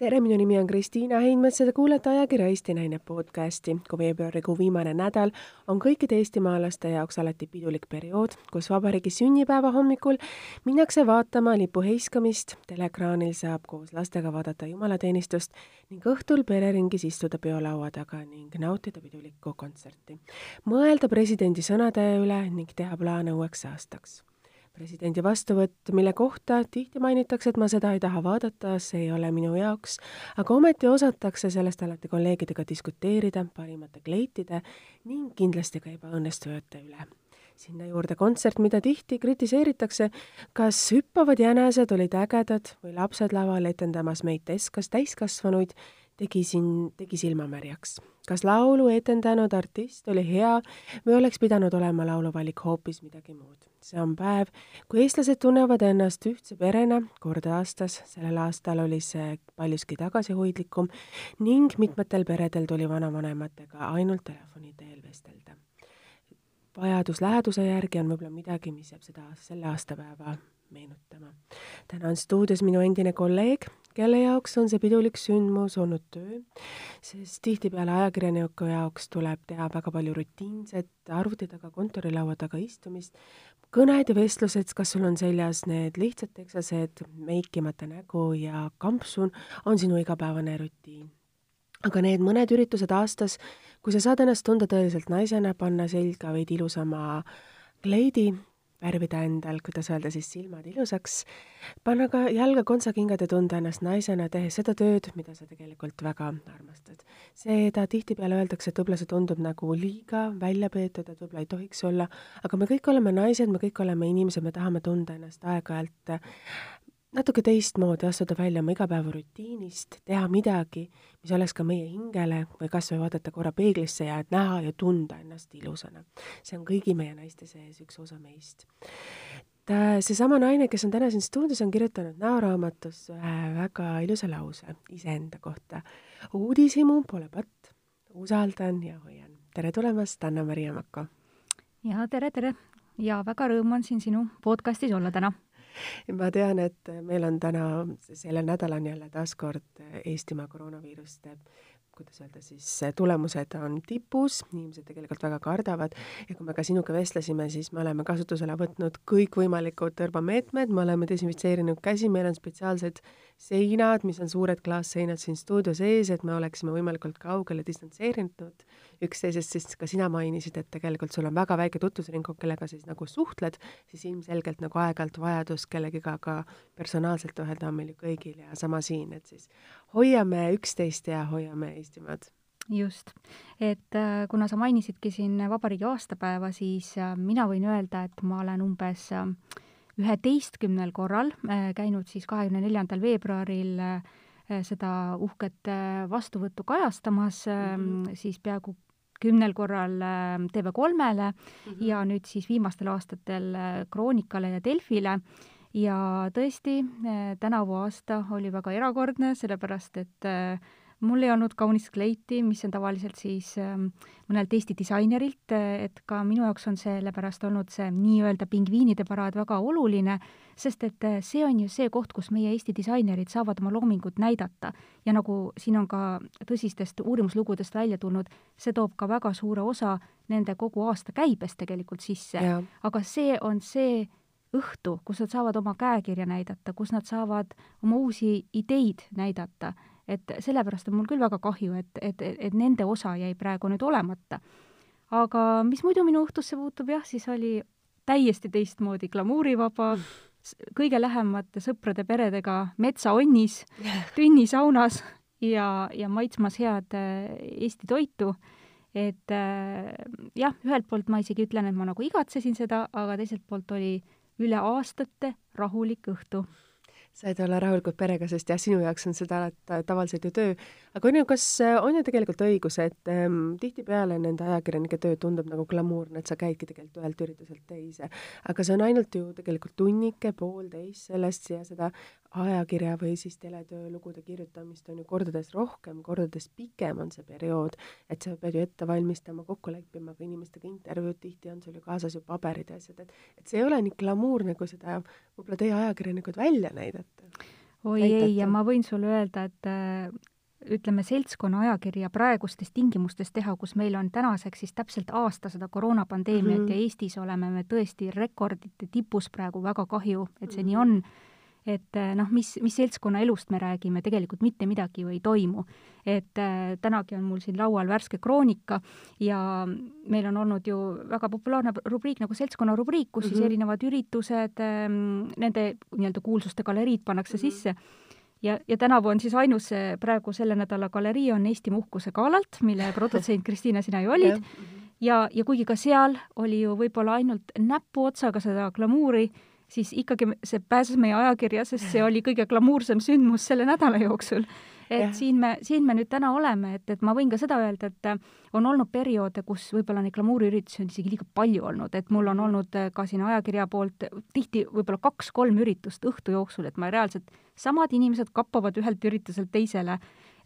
tere, minu nimi on Kristiina Heinmets ja te kuulete ajakirja Eesti Naine podcasti. kui veebruarikuu viimane nädal on kõikide eestimaalaste jaoks alati pidulik periood, kus vabariigi sünnipäeva hommikul minnakse vaatama lipu heiskamist, teleekraanil saab koos lastega vaadata jumalateenistust ning õhtul pereringis istuda peolaua taga ning nautida pidulikku kontserti. mõelda presidendi sõnade üle ning teha plaane uueks aastaks presidendi vastuvõtt, mille kohta tihti mainitakse, et ma seda ei taha vaadata, see ei ole minu jaoks, aga ometi osatakse sellest alati kolleegidega diskuteerida parimate kleitide ning kindlasti ka ebaõnnestujate üle. sinna juurde kontsert, mida tihti kritiseeritakse, kas hüppavad jänesed olid ägedad või lapsed laval etendamas meid teskas täiskasvanuid tegi siin, tegi silmamärjaks. kas laulu etendanud artist oli hea või oleks pidanud olema lauluvalik hoopis midagi muud? See on päev, kui eestlased tunnevad ennast ühtse perena kord aastas, sellel aastal oli see paljuski tagasihoidlikum ning mitmetel peredel tuli vanavanematega ainult telefoni teel vestelda. vajadus läheduse järgi on võib-olla midagi, mis jääb seda, selle aastapäeva meenutama. täna on stuudios minu endine kolleeg, kelle jaoks on see pidulik sündmus olnud töö, sest tihtipeale ajakirjaniku jaoks tuleb teha väga palju rutiinset arvuti taga, kontorilaua taga istumist, kõned ja vestlused, kas sul on seljas need lihtsad teksased, meikimata nägu ja kampsun, on sinu igapäevane rutiin aga need mõned üritused aastas, kui sa saad ennast tunda tõeliselt naisena, panna selga veidi ilusama kleidi, värvida endal, kuidas öelda siis, silmad ilusaks, panna ka jalga kontsakingad ja tunda ennast naisena, tehes seda tööd, mida sa tegelikult väga armastad. seda tihtipeale öeldakse, et võib-olla see tundub nagu liiga välja peetud, et võib-olla ei tohiks olla, aga me kõik oleme naised, me kõik oleme inimesed, me tahame tunda ennast aeg-ajalt natuke teistmoodi astuda välja oma igapäevarutiinist, teha midagi, mis oleks ka meie hingele või kas või vaadata korra peeglisse ja et näha ja tunda ennast ilusana. see on kõigi meie naiste sees üks osa meist. seesama naine, kes on täna siin stuudios, on kirjutanud näoraamatus ühe väga ilusa lause iseenda kohta. uudishimu pole patt, usaldan ja hoian. tere tulemast, Anna-Maria Mako! ja tere, tere! ja väga rõõm on siin sinu podcastis olla täna ma tean, et meil on täna, sellel nädalal on jälle taaskord Eestimaa koroonaviirus teeb kuidas öelda siis, tulemused on tipus, inimesed tegelikult väga kardavad. Ja kui me ka sinuga vestlesime, siis me oleme kasutusele võtnud kõikvõimalikud tõrvameetmed, me oleme desinfitseerinud käsi, meil on spetsiaalsed seinad, mis on suured klaasseinad siin stuudio sees, et me oleksime võimalikult kaugele distantseerinud üksteisest, sest ka sina mainisid, et tegelikult sul on väga väike tutvusring, kellega siis nagu suhtled, siis ilmselgelt nagu aeg-ajalt vajadus kellegiga ka personaalselt ühelda on meil ju kõigil ja sama siin, et siis hoiame üksteist ja hoiame Eestimaad. Just, et äh, kuna sa mainisidki siin vabariigi aastapäeva, siis äh, mina võin öelda, et ma olen umbes äh, üheteistkümnel korral käinud siis kahekümne neljandal veebruaril seda uhket vastuvõttu kajastamas mm, -hmm. siis peaaegu kümnel korral ähm, TV3-le mm -hmm. ja nüüd siis viimastel aastatel äh, Kroonikale ja Delfile ja tõesti, äh, tänavu aasta oli väga erakordne, sellepärast et äh, mul ei olnud kaunist kleiti, mis on tavaliselt siis ähm, mõnelt Eesti disainerilt, et ka minu jaoks on sellepärast olnud see nii-öelda pingviinide paraad väga oluline, sest et äh, see on ju see koht, kus meie Eesti disainerid saavad oma loomingut näidata. ja nagu siin on ka tõsistest uurimuslugudest välja tulnud, see toob ka väga suure osa nende kogu aasta käibest tegelikult sisse. aga see on see õhtu, kus nad saavad oma käekirja näidata, kus nad saavad oma uusi ideid näidata et sellepärast on mul küll väga kahju, et, et, et nende osa jäi praegu nüüd olemata. aga mis muidu minu õhtusse puutub, jah, siis oli täiesti teistmoodi glamuurivaba, kõige lähemate sõprade-peredega metsaonnis, tünnisaunas ja, ja maitsmas head äh, Eesti toitu et äh, jah, ühelt poolt ma isegi ütlen, et ma nagu igatsesin seda, aga teiselt poolt oli üle aastate rahulik õhtu said olla rahulikud perega, sest jah, sinu jaoks on seda tavaliselt ju töö. aga on ju, kas äh, on ju tegelikult õigus, et ähm, tihtipeale nende ajakirjanike töö tundub nagu glamuurne, et sa käidki tegelikult ühelt ürituselt teise. aga see on ainult ju tegelikult tunnike, poolteist sellest ja seda ajakirja või siis teletöö lugude kirjutamist on ju kordades rohkem, kordades pikem on see periood, et sa pead ju ette valmistama, kokku leppima ka inimestega intervjuud, tihti on sul ju kaasas ju paberid ja asjad, et et see ei ole nii glamuurne, kui seda võib-olla teie ajakirjanikud välja näidate oi näitate? ei, ja ma võin sulle öelda, et äh, ütleme, seltskonna ajakirja praegustes tingimustes teha, kus meil on tänaseks siis täpselt aasta seda koroonapandeemiat mm Mhm. -hmm. ja Eestis oleme me tõesti rekordite tipus praegu, väga kahju, et see Mhm. nii on. Et äh, noh, mis, mis seltskonna elust me räägime, tegelikult mitte midagi ju ei toimu. et äh, tänagi on mul siin laual värske kroonika ja meil on olnud ju väga populaarne rubriik nagu seltskonna rubriik, kus mm -hmm. siis Mhm. erinevad üritused ähm,, nende nii-öelda kuulsuste galeriid pannakse Mhm. mm -hmm. sisse ja, ja tänavu on siis ainus praegu selle nädala galerii on Eestimaa uhkuse galalt, mille produtsent Kristiina, sina ju olid. ja, ja kuigi ka seal oli ju võib-olla ainult näpuotsaga seda glamuuri, siis ikkagi see pääses meie ajakirja, sest see oli kõige glamuursem sündmus selle nädala jooksul. et Jah. siin me, siin me nüüd täna oleme, et, et ma võin ka seda öelda, et äh, on olnud perioode, kus võib-olla neid glamuuriüritusi on isegi liiga palju olnud, et mul on olnud äh, ka siin ajakirja poolt tihti võib-olla kaks-kolm üritust õhtu jooksul, et ma reaalselt, samad inimesed kappavad ühelt ürituselt teisele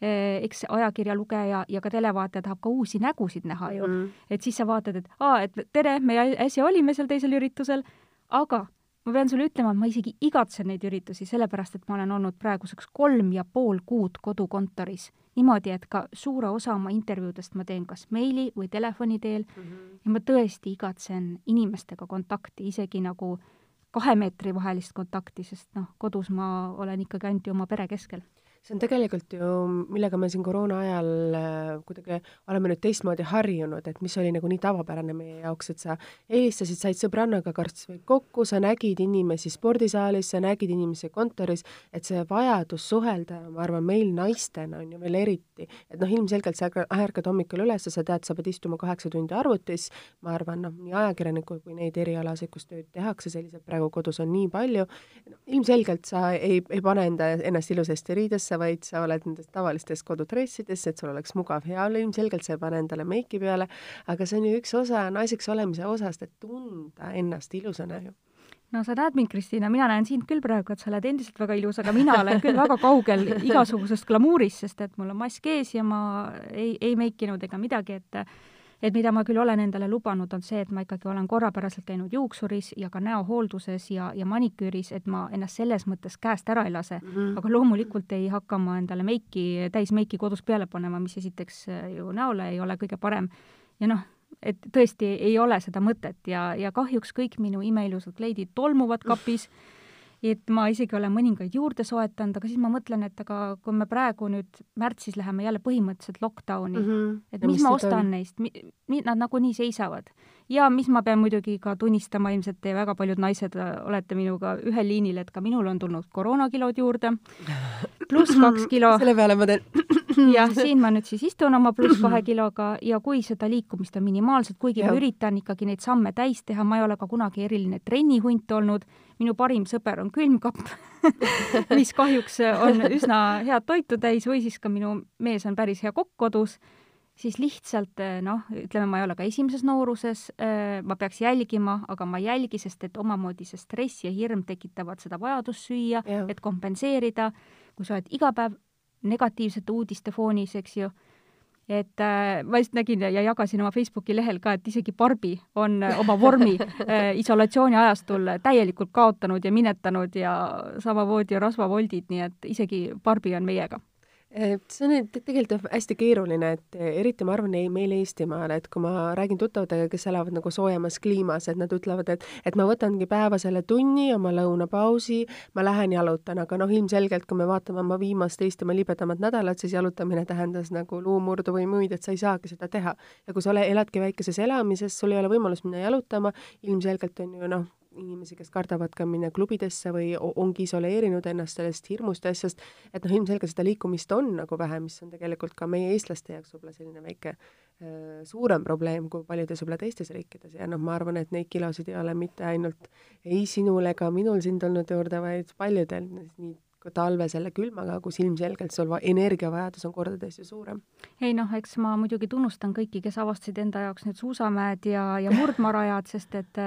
Eh, eks ajakirja lugeja ja ka televaataja tahab ka uusi nägusid näha ju mm. Mhm. et siis sa vaatad, et aa, et tere, me äsja olime seal teisel üritusel, aga ma pean sulle ütlema, et ma isegi igatsen neid üritusi, sellepärast et ma olen olnud praeguseks kolm ja pool kuud kodukontoris. niimoodi, et ka suure osa oma intervjuudest ma teen kas meili või telefoni teel Mhm. ja ma tõesti igatsen inimestega kontakti, isegi nagu kahe meetri vahelist kontakti, sest noh, kodus ma olen ikkagi ainult ju oma pere keskel see on tegelikult ju, millega me siin koroona ajal äh, kuidagi oleme nüüd teistmoodi harjunud, et mis oli nagu nii tavapärane meie jaoks, et sa helistasid, said sõbrannaga kas või kokku, sa nägid inimesi spordisaalis, sa nägid inimesi kontoris, et see vajadus suhelda, ma arvan, meil naistena on ju veel eriti, et noh, ilmselgelt sa ärka- ärkad hommikul üles, sa tead, sa pead istuma kaheksa tundi arvutis, ma arvan, noh, nii ajakirjanikud kui neid erialasid, kus tööd tehakse, selliseid praegu kodus on nii palju, ilmselgelt sa ei, ei pane enda, ennast ilusasti riidesse, vaid sa oled nendes tavalistes kodudressides, et sul oleks mugav olla, ilmselgelt sa ei pane endale meiki peale, aga see on ju üks osa naiseks olemise osast, et tunda ennast ilusana ju. no sa näed mind, Kristiina, mina näen sind küll praegu, et sa oled endiselt väga ilus, aga mina olen küll väga kaugel igasugusest glamuurist, sest et mul on mask ees ja ma ei, ei meikinud ega midagi, et et mida ma küll olen endale lubanud, on see, et ma ikkagi olen korrapäraselt käinud juuksuris ja ka näohoolduses ja, ja maniküüris, et ma ennast selles mõttes käest ära ei lase Mhm. aga loomulikult ei hakka ma endale meiki, täismeiki kodus peale panema, mis esiteks äh, ju näole ei ole kõige parem. ja noh, et tõesti ei ole seda mõtet ja, ja kahjuks kõik minu imeilusad kleidid tolmuvad kapis, et ma isegi olen mõningaid juurde soetanud, aga siis ma mõtlen, et aga kui me praegu nüüd märtsis läheme jälle põhimõtteliselt lockdowni mm, -hmm. et mis, mis ma ostan neist, mi-, nad nagunii seisavad. Ja mis ma pean muidugi ka tunnistama, ilmselt te väga paljud naised äh, olete minuga ühel liinil, et ka minul on tulnud koroonakilod juurde, pluss kaks kilo. selle peale ma teen jah, siin ma nüüd siis istun oma pluss kahe kiloga ja kui seda liikumist on minimaalselt, kuigi ja. ma üritan ikkagi neid samme täis teha, ma ei ole ka kunagi eriline trennihunt olnud, minu parim sõber on külmkapp mis kahjuks on üsna head toitu täis või siis ka minu mees on päris hea kokk kodus, siis lihtsalt noh, ütleme, ma ei ole ka esimeses nooruses, ma peaks jälgima, aga ma ei jälgi, sest et omamoodi see stress ja hirm tekitavad seda vajadust süüa, et kompenseerida, kui sa oled iga päev negatiivsete uudiste foonis, eks ju, et äh, ma just nägin ja, ja jagasin oma Facebooki lehel ka, et isegi Barbi on äh, oma vormi äh, isolatsiooni ajastul täielikult kaotanud ja minetanud ja samamoodi rasvavoldid, nii et isegi Barbi on meiega see on tegelikult hästi keeruline, et eriti ma arvan, ei meil Eestimaal, et kui ma räägin tuttavatega, kes elavad nagu soojemas kliimas, et nad ütlevad, et et ma võtangi päeva selle tunni oma lõunapausi, ma lähen jalutan, aga noh, ilmselgelt kui me vaatame oma viimast Eestimaa libedamat nädalat, siis jalutamine tähendas nagu luumurdu või muid, et sa ei saagi seda teha. ja kui sa ole, eladki väikeses elamises, sul ei ole võimalust minna jalutama, ilmselgelt on ju noh, inimesi, kes kardavad ka minna klubidesse või ongi isoleerinud ennast sellest hirmust asjast, et noh, ilmselgelt seda liikumist on nagu vähe, mis on tegelikult ka meie eestlaste jaoks võib-olla selline väike suurem probleem kui paljudes võib-olla teistes riikides ja noh, ma arvan, et neid kilosid ei ole mitte ainult ei sinul ega minul siin tulnud juurde, vaid paljudel, nii talve selle külmaga, kus ilmselgelt sul energiavajadus on kordades ju suurem. ei noh, eks ma muidugi tunnustan kõiki, kes avastasid enda jaoks need suusamäed ja, ja murdmaarajad, sest et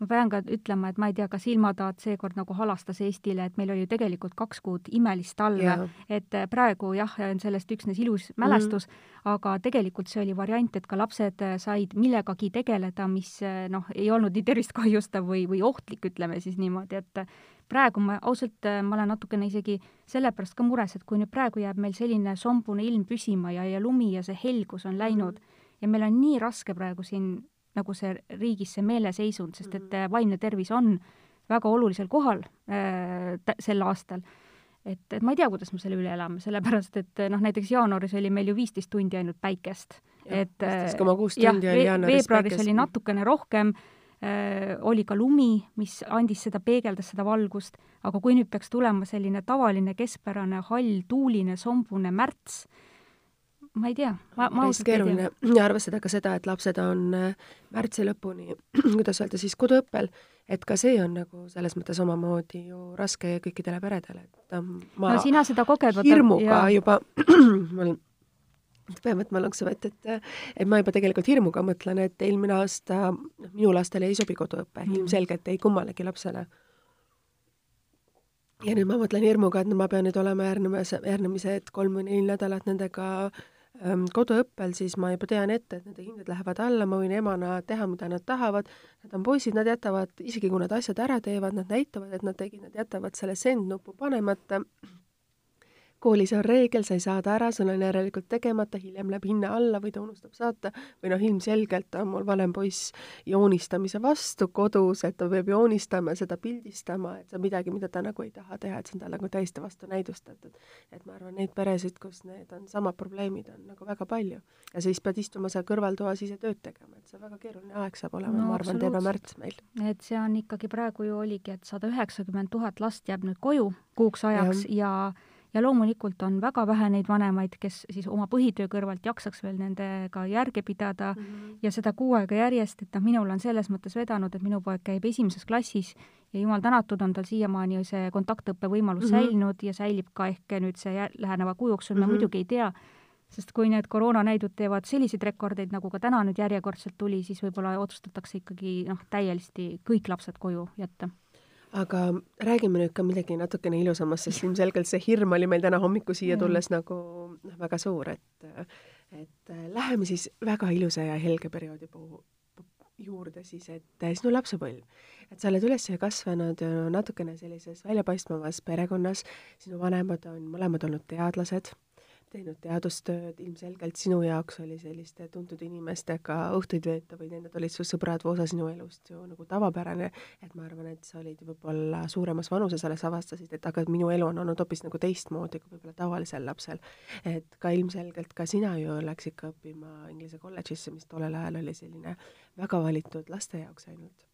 ma pean ka ütlema, et ma ei tea, kas ilmataat seekord nagu halastas Eestile, et meil oli ju tegelikult kaks kuud imelist talve, et äh, praegu jah, on sellest üksnes ilus mälestus mm, -hmm. aga tegelikult see oli variant, et ka lapsed äh, said millegagi tegeleda, mis äh, noh, ei olnud nii tervist kahjustav või, või ohtlik, ütleme siis niimoodi, et praegu ma ausalt, ma olen natukene isegi sellepärast ka mures, et kui nüüd praegu jääb meil selline sombune ilm püsima ja, ja lumi ja see helgus on läinud mm -hmm. ja meil on nii raske praegu siin nagu see riigis see meeleseisund, sest et mm. vaimne tervis on väga olulisel kohal äh, sel aastal. et, et ma ei tea, kuidas me selle üle elame, sellepärast et noh, näiteks jaanuaris oli meil ju viisteist tundi ainult päikest. et viisteist koma kuus tundi oli jaanuaris veebruaris päikest. oli natukene rohkem äh,, oli ka lumi, mis andis seda, peegeldas seda valgust, aga kui nüüd peaks tulema selline tavaline keskpärane hall, tuuline, sombune märts, ma ei tea, ma, ma ausalt ei tea. ja arvestada ka seda, et lapsed on äh, märtsi lõpuni, kuidas öelda siis, koduõppel, et ka see on nagu selles mõttes omamoodi ju raske kõikidele peredele, et ähm, ma no sina seda koged hirmuga ja. juba mul pean võtma lonksu vett, et et ma juba tegelikult hirmuga mõtlen, et eelmine aasta minu lastele ei sobi koduõpe mm., ilmselgelt ei kummalegi lapsele ja nüüd ma mõtlen hirmuga, et ma pean nüüd olema järgnemas, järgnemised kolm või neli nädalat nendega koduõppel, siis ma juba tean ette, et nende hinded lähevad alla, ma võin emana teha, mida nad tahavad, nad on poisid, nad jätavad, isegi kui nad asjad ära teevad, nad näitavad, et nad tegid, nad jätavad selle send nupu panemata koolis on reegel, sa ei saada ära, sul on järelikult tegemata, hiljem läheb hinne alla või ta unustab saata või noh, ilmselgelt on mul vanem poiss joonistamise vastu kodus, et ta peab joonistama, seda pildistama, et see on midagi, mida ta nagu ei taha teha, et see on tal nagu täiesti vastunäidustatud. et ma arvan, neid peresid, kus need on samad probleemid, on nagu väga palju. ja siis pead istuma seal kõrvaltoas ise tööd tegema, et see on väga keeruline aeg saab olema no,, ma arvan, terve märts meil. et see on ikkagi praegu ju oligi, et sada üheksakümmend tuhat last jääb nüüd koju kuuks ajaks ja, ja ja loomulikult on väga vähe neid vanemaid, kes siis oma põhitöö kõrvalt jaksaks veel nendega järge pidada mm -hmm. ja seda kuu aega järjest, et noh, minul on selles mõttes vedanud, et minu poeg käib esimeses klassis ja jumal tänatud, on tal siiamaani see kontaktõppe võimalus mm -hmm. säilinud ja säilib ka ehk nüüd see läheneva kuu jooksul mm, -hmm. me mhm. muidugi ei tea, sest kui need koroonanäidud teevad selliseid rekordeid, nagu ka täna nüüd järjekordselt tuli, siis võib-olla otsustatakse ikkagi noh, täielisti kõik lapsed koju jätta aga räägime nüüd ka midagi natukene ilusamast, sest ilmselgelt see hirm oli meil täna hommikul siia tulles mm. nagu noh, väga suur, et et läheme siis väga ilusa ja helge perioodi puhul juurde siis, et sinu lapsepõlv. et sa oled üles kasvanud natukene sellises väljapaistvas perekonnas, sinu vanemad on mõlemad olnud teadlased teinud teadustööd, ilmselgelt sinu jaoks oli selliste tuntud inimestega õhtuid veeta või need olid su sõbrad või osa sinu elust ju nagu tavapärane, et ma arvan, et sa olid võib-olla suuremas vanuses alles avastasid, et aga minu elu on olnud hoopis nagu teistmoodi kui võib-olla tavalisel lapsel. et ka ilmselgelt ka sina ju läksid ka õppima Inglise kolledžisse, mis tollel ajal oli selline väga valitud laste jaoks ainult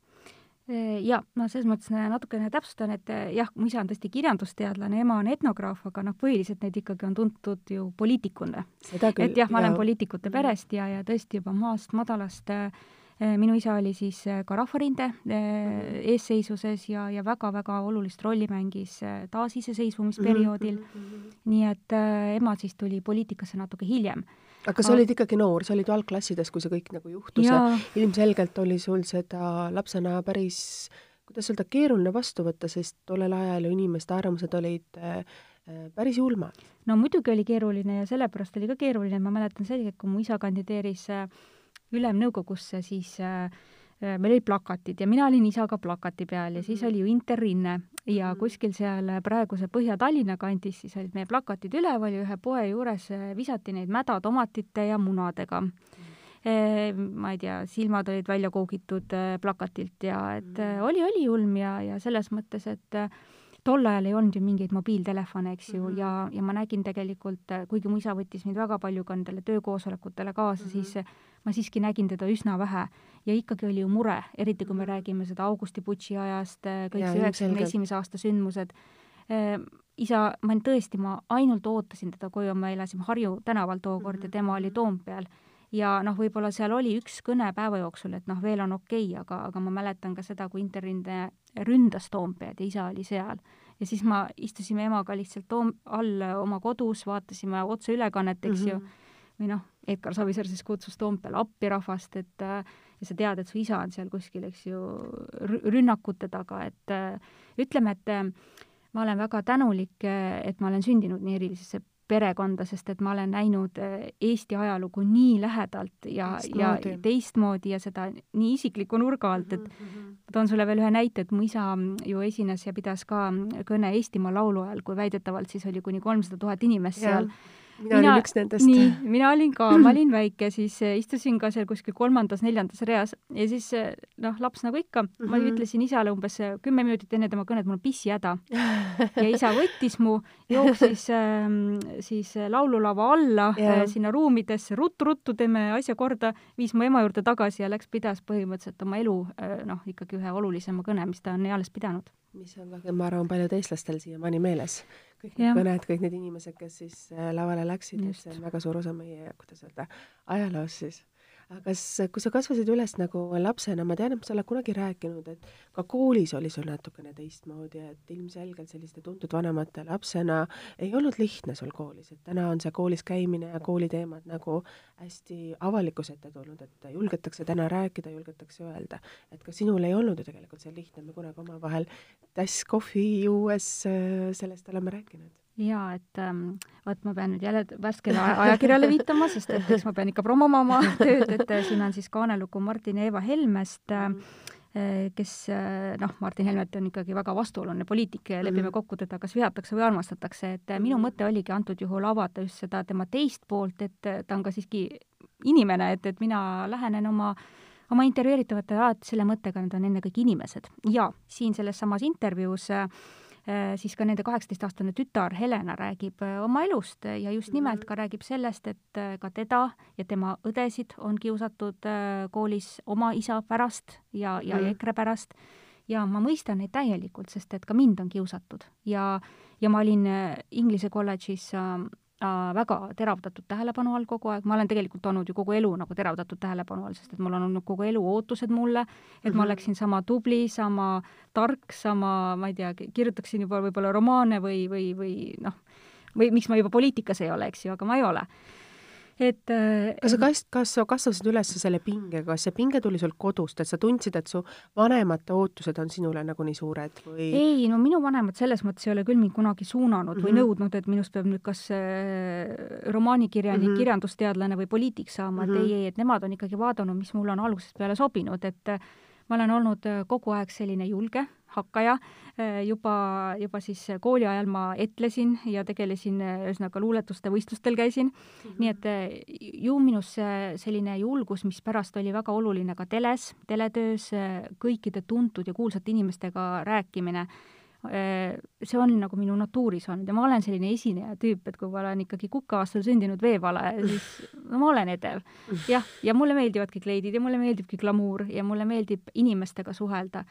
Äh, ja no selles mõttes äh, natukene täpsustan, et äh, jah, mu isa on tõesti kirjandusteadlane, ema on etnograaf, aga noh, põhiliselt neid ikkagi on tuntud ju poliitikuna. et jah, ma olen poliitikute perest ja, ja tõesti juba maast madalast minu isa oli siis ka Rahvarinde mhm. eesseisuses ja, ja väga-väga olulist rolli mängis taasiseseisvumisperioodil mm. -hmm. nii et ema siis tuli poliitikasse natuke hiljem aga sa olid ikkagi noor, sa olid ju algklassides, kui see kõik nagu juhtus ja ilmselgelt oli sul seda lapsena päris, kuidas öelda, keeruline vastu võtta, sest tollel ajal ju inimeste arvamused olid äh, päris julmad. no muidugi oli keeruline ja sellepärast oli ka keeruline, ma mäletan selgelt, kui mu isa kandideeris äh, ülemnõukogusse, siis Äh, meil olid plakatid ja mina olin isaga plakati peal ja siis mhm. oli ju Interrinne ja mhm. kuskil seal praeguse Põhja-Tallinna kandis siis olid meie plakatid üleval ja ühe poe juures äh, visati neid mädatomatite ja munadega. Mhm. Äh, ma ei tea, silmad olid välja koogitud plakatilt ja et oli, oli julm ja, ja selles mõttes, et tol ajal ei olnud ju mingeid mobiiltelefone, eks ju mm, -hmm. ja, ja ma nägin tegelikult, kuigi mu isa võttis mind väga palju ka nendele töökoosolekutele kaasa mm, -hmm. siis ma siiski nägin teda üsna vähe ja ikkagi oli ju mure, eriti kui me mhm. räägime seda augustiputši ajast, kõik see üheksakümne esimese aasta sündmused. isa, ma tõesti, ma ainult ootasin teda koju, me elasime Harju tänaval tookord mm -hmm. ja mhm. tema oli Toompeal ja noh, võib-olla seal oli üks kõne päeva jooksul, et noh, veel on okei okay,, aga, aga ma mäletan ka seda, kui Interrinde ründas Toompead ja isa oli seal. ja siis ma, istusime emaga lihtsalt toom-, all oma kodus, vaatasime otseülekannet, eks mm -hmm. ju, või noh, Edgar Savisaar siis kutsus Toompeale appi rahvast, et ja sa tead, et su isa on seal kuskil, eks ju, rünnakute taga, et ütleme, et ma olen väga tänulik, et ma olen sündinud nii erilisesse perekonda, sest et ma olen näinud Eesti ajalugu nii lähedalt ja, ja teistmoodi ja seda nii isikliku nurga alt, et mm -hmm. toon sulle veel ühe näite, et mu isa ju esines ja pidas ka kõne Eestimaa laulu ajal, kui väidetavalt siis oli kuni kolmsada tuhat inimest seal. ja mina, olin üks nendest. nii, mina olin ka, ma olin väike, siis eh, istusin ka seal kuskil kolmandas-neljandas reas ja siis eh, noh, laps nagu ikka mm, -hmm. ma mhm. ütlesin isale umbes eh, kümme minutit enne tema kõnet, mul on pissihäda. ja isa võttis mu, jooksis äh, siis laululava alla yeah. äh, sinna ruumidesse rut,, ruttu-ruttu teeme asja korda, viis mu ema juurde tagasi ja läks, pidas põhimõtteliselt oma elu äh, noh, ikkagi ühe olulisema kõne, mis ta on eales pidanud mis on ka, ma arvan, paljud eestlastel siiamaani meeles. Kõik need kõned, kõik need inimesed, kes siis äh, lavale läksid, et see on väga suur osa meie, kuidas öelda, ajaloost siis aga kas, kui sa kasvasid üles nagu lapsena, ma tean, et sa oled kunagi rääkinud, et ka koolis oli sul natukene teistmoodi, et ilmselgelt selliste tuntud vanemate lapsena ei olnud lihtne sul koolis, et täna on see koolis käimine ja kooliteemad nagu hästi avalikkuse ette tulnud, et julgetakse täna rääkida, julgetakse öelda. et ka sinul ei olnud ju tegelikult see lihtne, me kunagi omavahel tass kohvi juues äh, sellest oleme rääkinud jaa, et ähm, vot ma pean nüüd jälle värskele ajakirjale viitama, sest et eks ma pean ikka promoma oma tööd, et äh, siin on siis kaanelugu Martin ja Eva Helmest äh,, äh kes noh, Martin Helmet on ikkagi väga vastuoluline poliitik ja lepime mhm. kokku teda, kas vihatakse või armastatakse, et minu mõte oligi antud juhul avada just seda tema teist poolt, et ta on ka siiski inimene, et, et mina lähenen oma oma intervjueeritavatele alati selle mõttega, nad on ennekõike inimesed. Ja siin selles samas intervjuus Äh, siis ka nende kaheksateistaastane tütar Helena räägib äh, oma elust ja just nimelt mhm. ka räägib sellest, et äh, ka teda ja tema õdesid on kiusatud koolis oma isa pärast ja, ja mm. EKRE pärast ja ma mõistan neid täielikult, sest et ka mind on kiusatud ja, ja ma olin Inglise kolledžis äh, väga teravdatud tähelepanu all kogu aeg, ma olen tegelikult olnud ju kogu elu nagu teravdatud tähelepanu all, sest et mul on olnud kogu elu ootused mulle, et mm -hmm. ma mhm. oleksin sama tubli, sama tark, sama, ma ei tea, kirjutaksin juba võib-olla romaane või, või, või noh, või miks ma juba poliitikas ei ole, eks ju, aga ma ei ole et äh, kas sa kas-, kas sa kasvasid üles selle pingega, kas see pinge tuli sul kodust, et sa tundsid, et su vanemate ootused on sinule nagu nii suured või? ei, no minu vanemad selles mõttes ei ole küll mind kunagi suunanud mm -hmm. või mhm. nõudnud, et minust peab nüüd kas äh, romaanikirjanik mm, -hmm. kirjandusteadlane või poliitik saama mm, -hmm. et mhm. ei, ei, et nemad on ikkagi vaadanud, mis mulle on algusest peale sobinud, et ma olen olnud kogu aeg selline julge, hakkaja, juba, juba siis kooli ajal ma etlesin ja tegelesin, ühesõnaga luuletuste võistlustel käisin mm, -hmm. nii et ju minus selline julgus, mis pärast oli väga oluline ka teles, teletöös, kõikide tuntud ja kuulsate inimestega rääkimine, see on nagu minu natuuris olnud ja ma olen selline esineja tüüp, et kui ma olen ikkagi kukeaastal sündinud veevalaja, siis no ma olen edev. jah, ja mulle meeldivadki kleidid ja mulle meeldibki glamuur ja mulle meeldib inimestega suhelda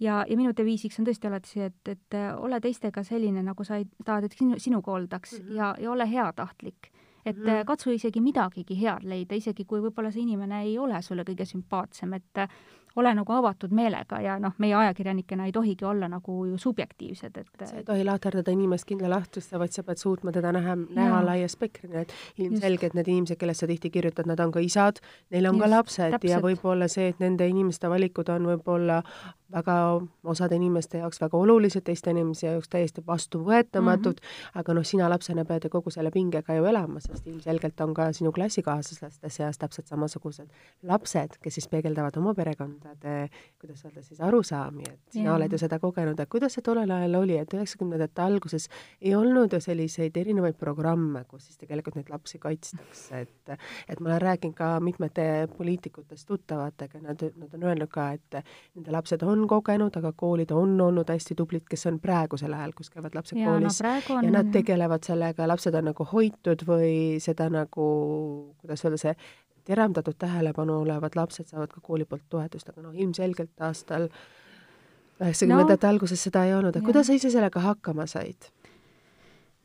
ja, ja minu deviisiks on tõesti alati see, et, et äh, ole teistega selline, nagu sa ei, tahad, et sinu, sinuga oldaks mm -hmm. ja, ja ole heatahtlik. et mm -hmm. katsu isegi midagigi head leida, isegi kui võib-olla see inimene ei ole sulle kõige sümpaatsem, et äh, ole nagu avatud meelega ja noh, meie ajakirjanikena ei tohigi olla nagu ju subjektiivsed, et sa ei tohi lahterdada inimest kindla lahtrisse, vaid sa pead suutma teda näha, näha laia spektrina, et ilmselgelt need inimesed, kellest sa tihti kirjutad, nad on ka isad, neil on Just, ka lapsed täpselt. ja võib-olla see, et nende inimeste valikud on võib-olla väga osade inimeste jaoks väga olulised, teiste inimese jaoks täiesti vastuvõetamatud mm, -hmm. aga noh, sina lapsena pead ju kogu selle pingega ju elama, sest ilmselgelt on ka sinu klassikaaslaste seas täpselt samasugused lapsed, kes siis peegeldavad oma perekondade, kuidas öelda siis, arusaami, et sina yeah. oled ju seda kogenud, et kuidas see tollel ajal oli, et üheksakümnendate alguses ei olnud ju selliseid erinevaid programme, kus siis tegelikult neid lapsi kaitstakse, et et ma olen rääkinud ka mitmete poliitikutest tuttavatega, nad, nad on öelnud ka, et nende lapsed on on kogenud, aga koolid on olnud hästi tublid, kes on praegusel ajal, kus käivad lapsed ja, koolis no, on... ja nad tegelevad sellega, lapsed on nagu hoitud või seda nagu, kuidas öelda, see teravdatud tähelepanu olevad lapsed saavad ka kooli poolt toetust, aga noh, ilmselgelt aastal üheksakümnendate no, alguses seda ei olnud, et kuidas sa ise sellega hakkama said?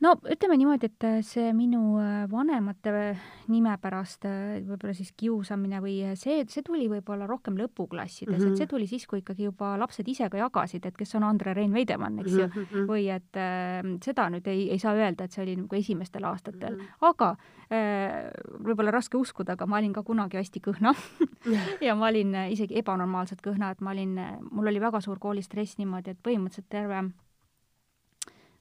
No ütleme niimoodi, et äh, see minu äh, vanemate äh, nime pärast võib-olla siis kiusamine või see, see tuli võib-olla rohkem lõpuklassides mm, -hmm. et see tuli siis, kui ikkagi juba lapsed ise ka jagasid, et kes on Andre Rein Veidemann, eks ju mm, -hmm. või et äh, seda nüüd ei, ei saa öelda, et see oli nagu esimestel aastatel mm, -hmm. aga äh, võib-olla raske uskuda, aga ma olin ka kunagi hästi kõhna ja ma olin isegi ebanormaalselt kõhna, et ma olin, mul oli väga suur koolistress niimoodi, et põhimõtteliselt terve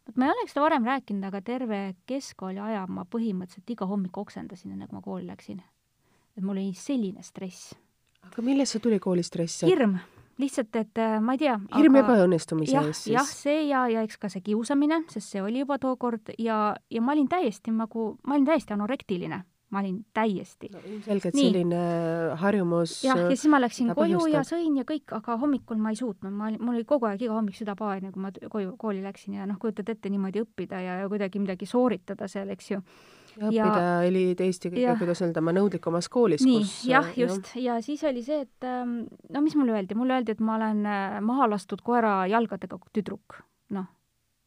vot ma ei oleks seda varem rääkinud, aga terve keskkooli aja ma põhimõtteliselt iga hommik oksendasin, enne kui ma kooli läksin. et mul oli selline stress. aga millest see tuli, koolistress? hirm, lihtsalt, et äh, ma ei tea. hirm aga... ebaõnnestumise ees siis? jah, see ja, ja eks ka see kiusamine, sest see oli juba tookord ja, ja ma olin täiesti nagu, ma olin täiesti anorektiline ma olin täiesti no,. ilmselgelt selline harjumus. jah, ja siis ma läksin koju põhjustab. ja sõin ja kõik, aga hommikul ma ei suutnud, ma olin, mul oli kogu aeg iga hommik süda paen, kui ma koju, kooli läksin ja noh, kujutad ette niimoodi õppida ja, ja kuidagi midagi sooritada seal, eks ju. ja õppida ja, oli Eesti kõige, kuidas öelda, ma nõudlikumas koolis. nii, jah, just, ja siis oli see, et ähm, no mis mulle öeldi, mulle öeldi, et ma olen äh, maha lastud koera jalgadega tüdruk, noh,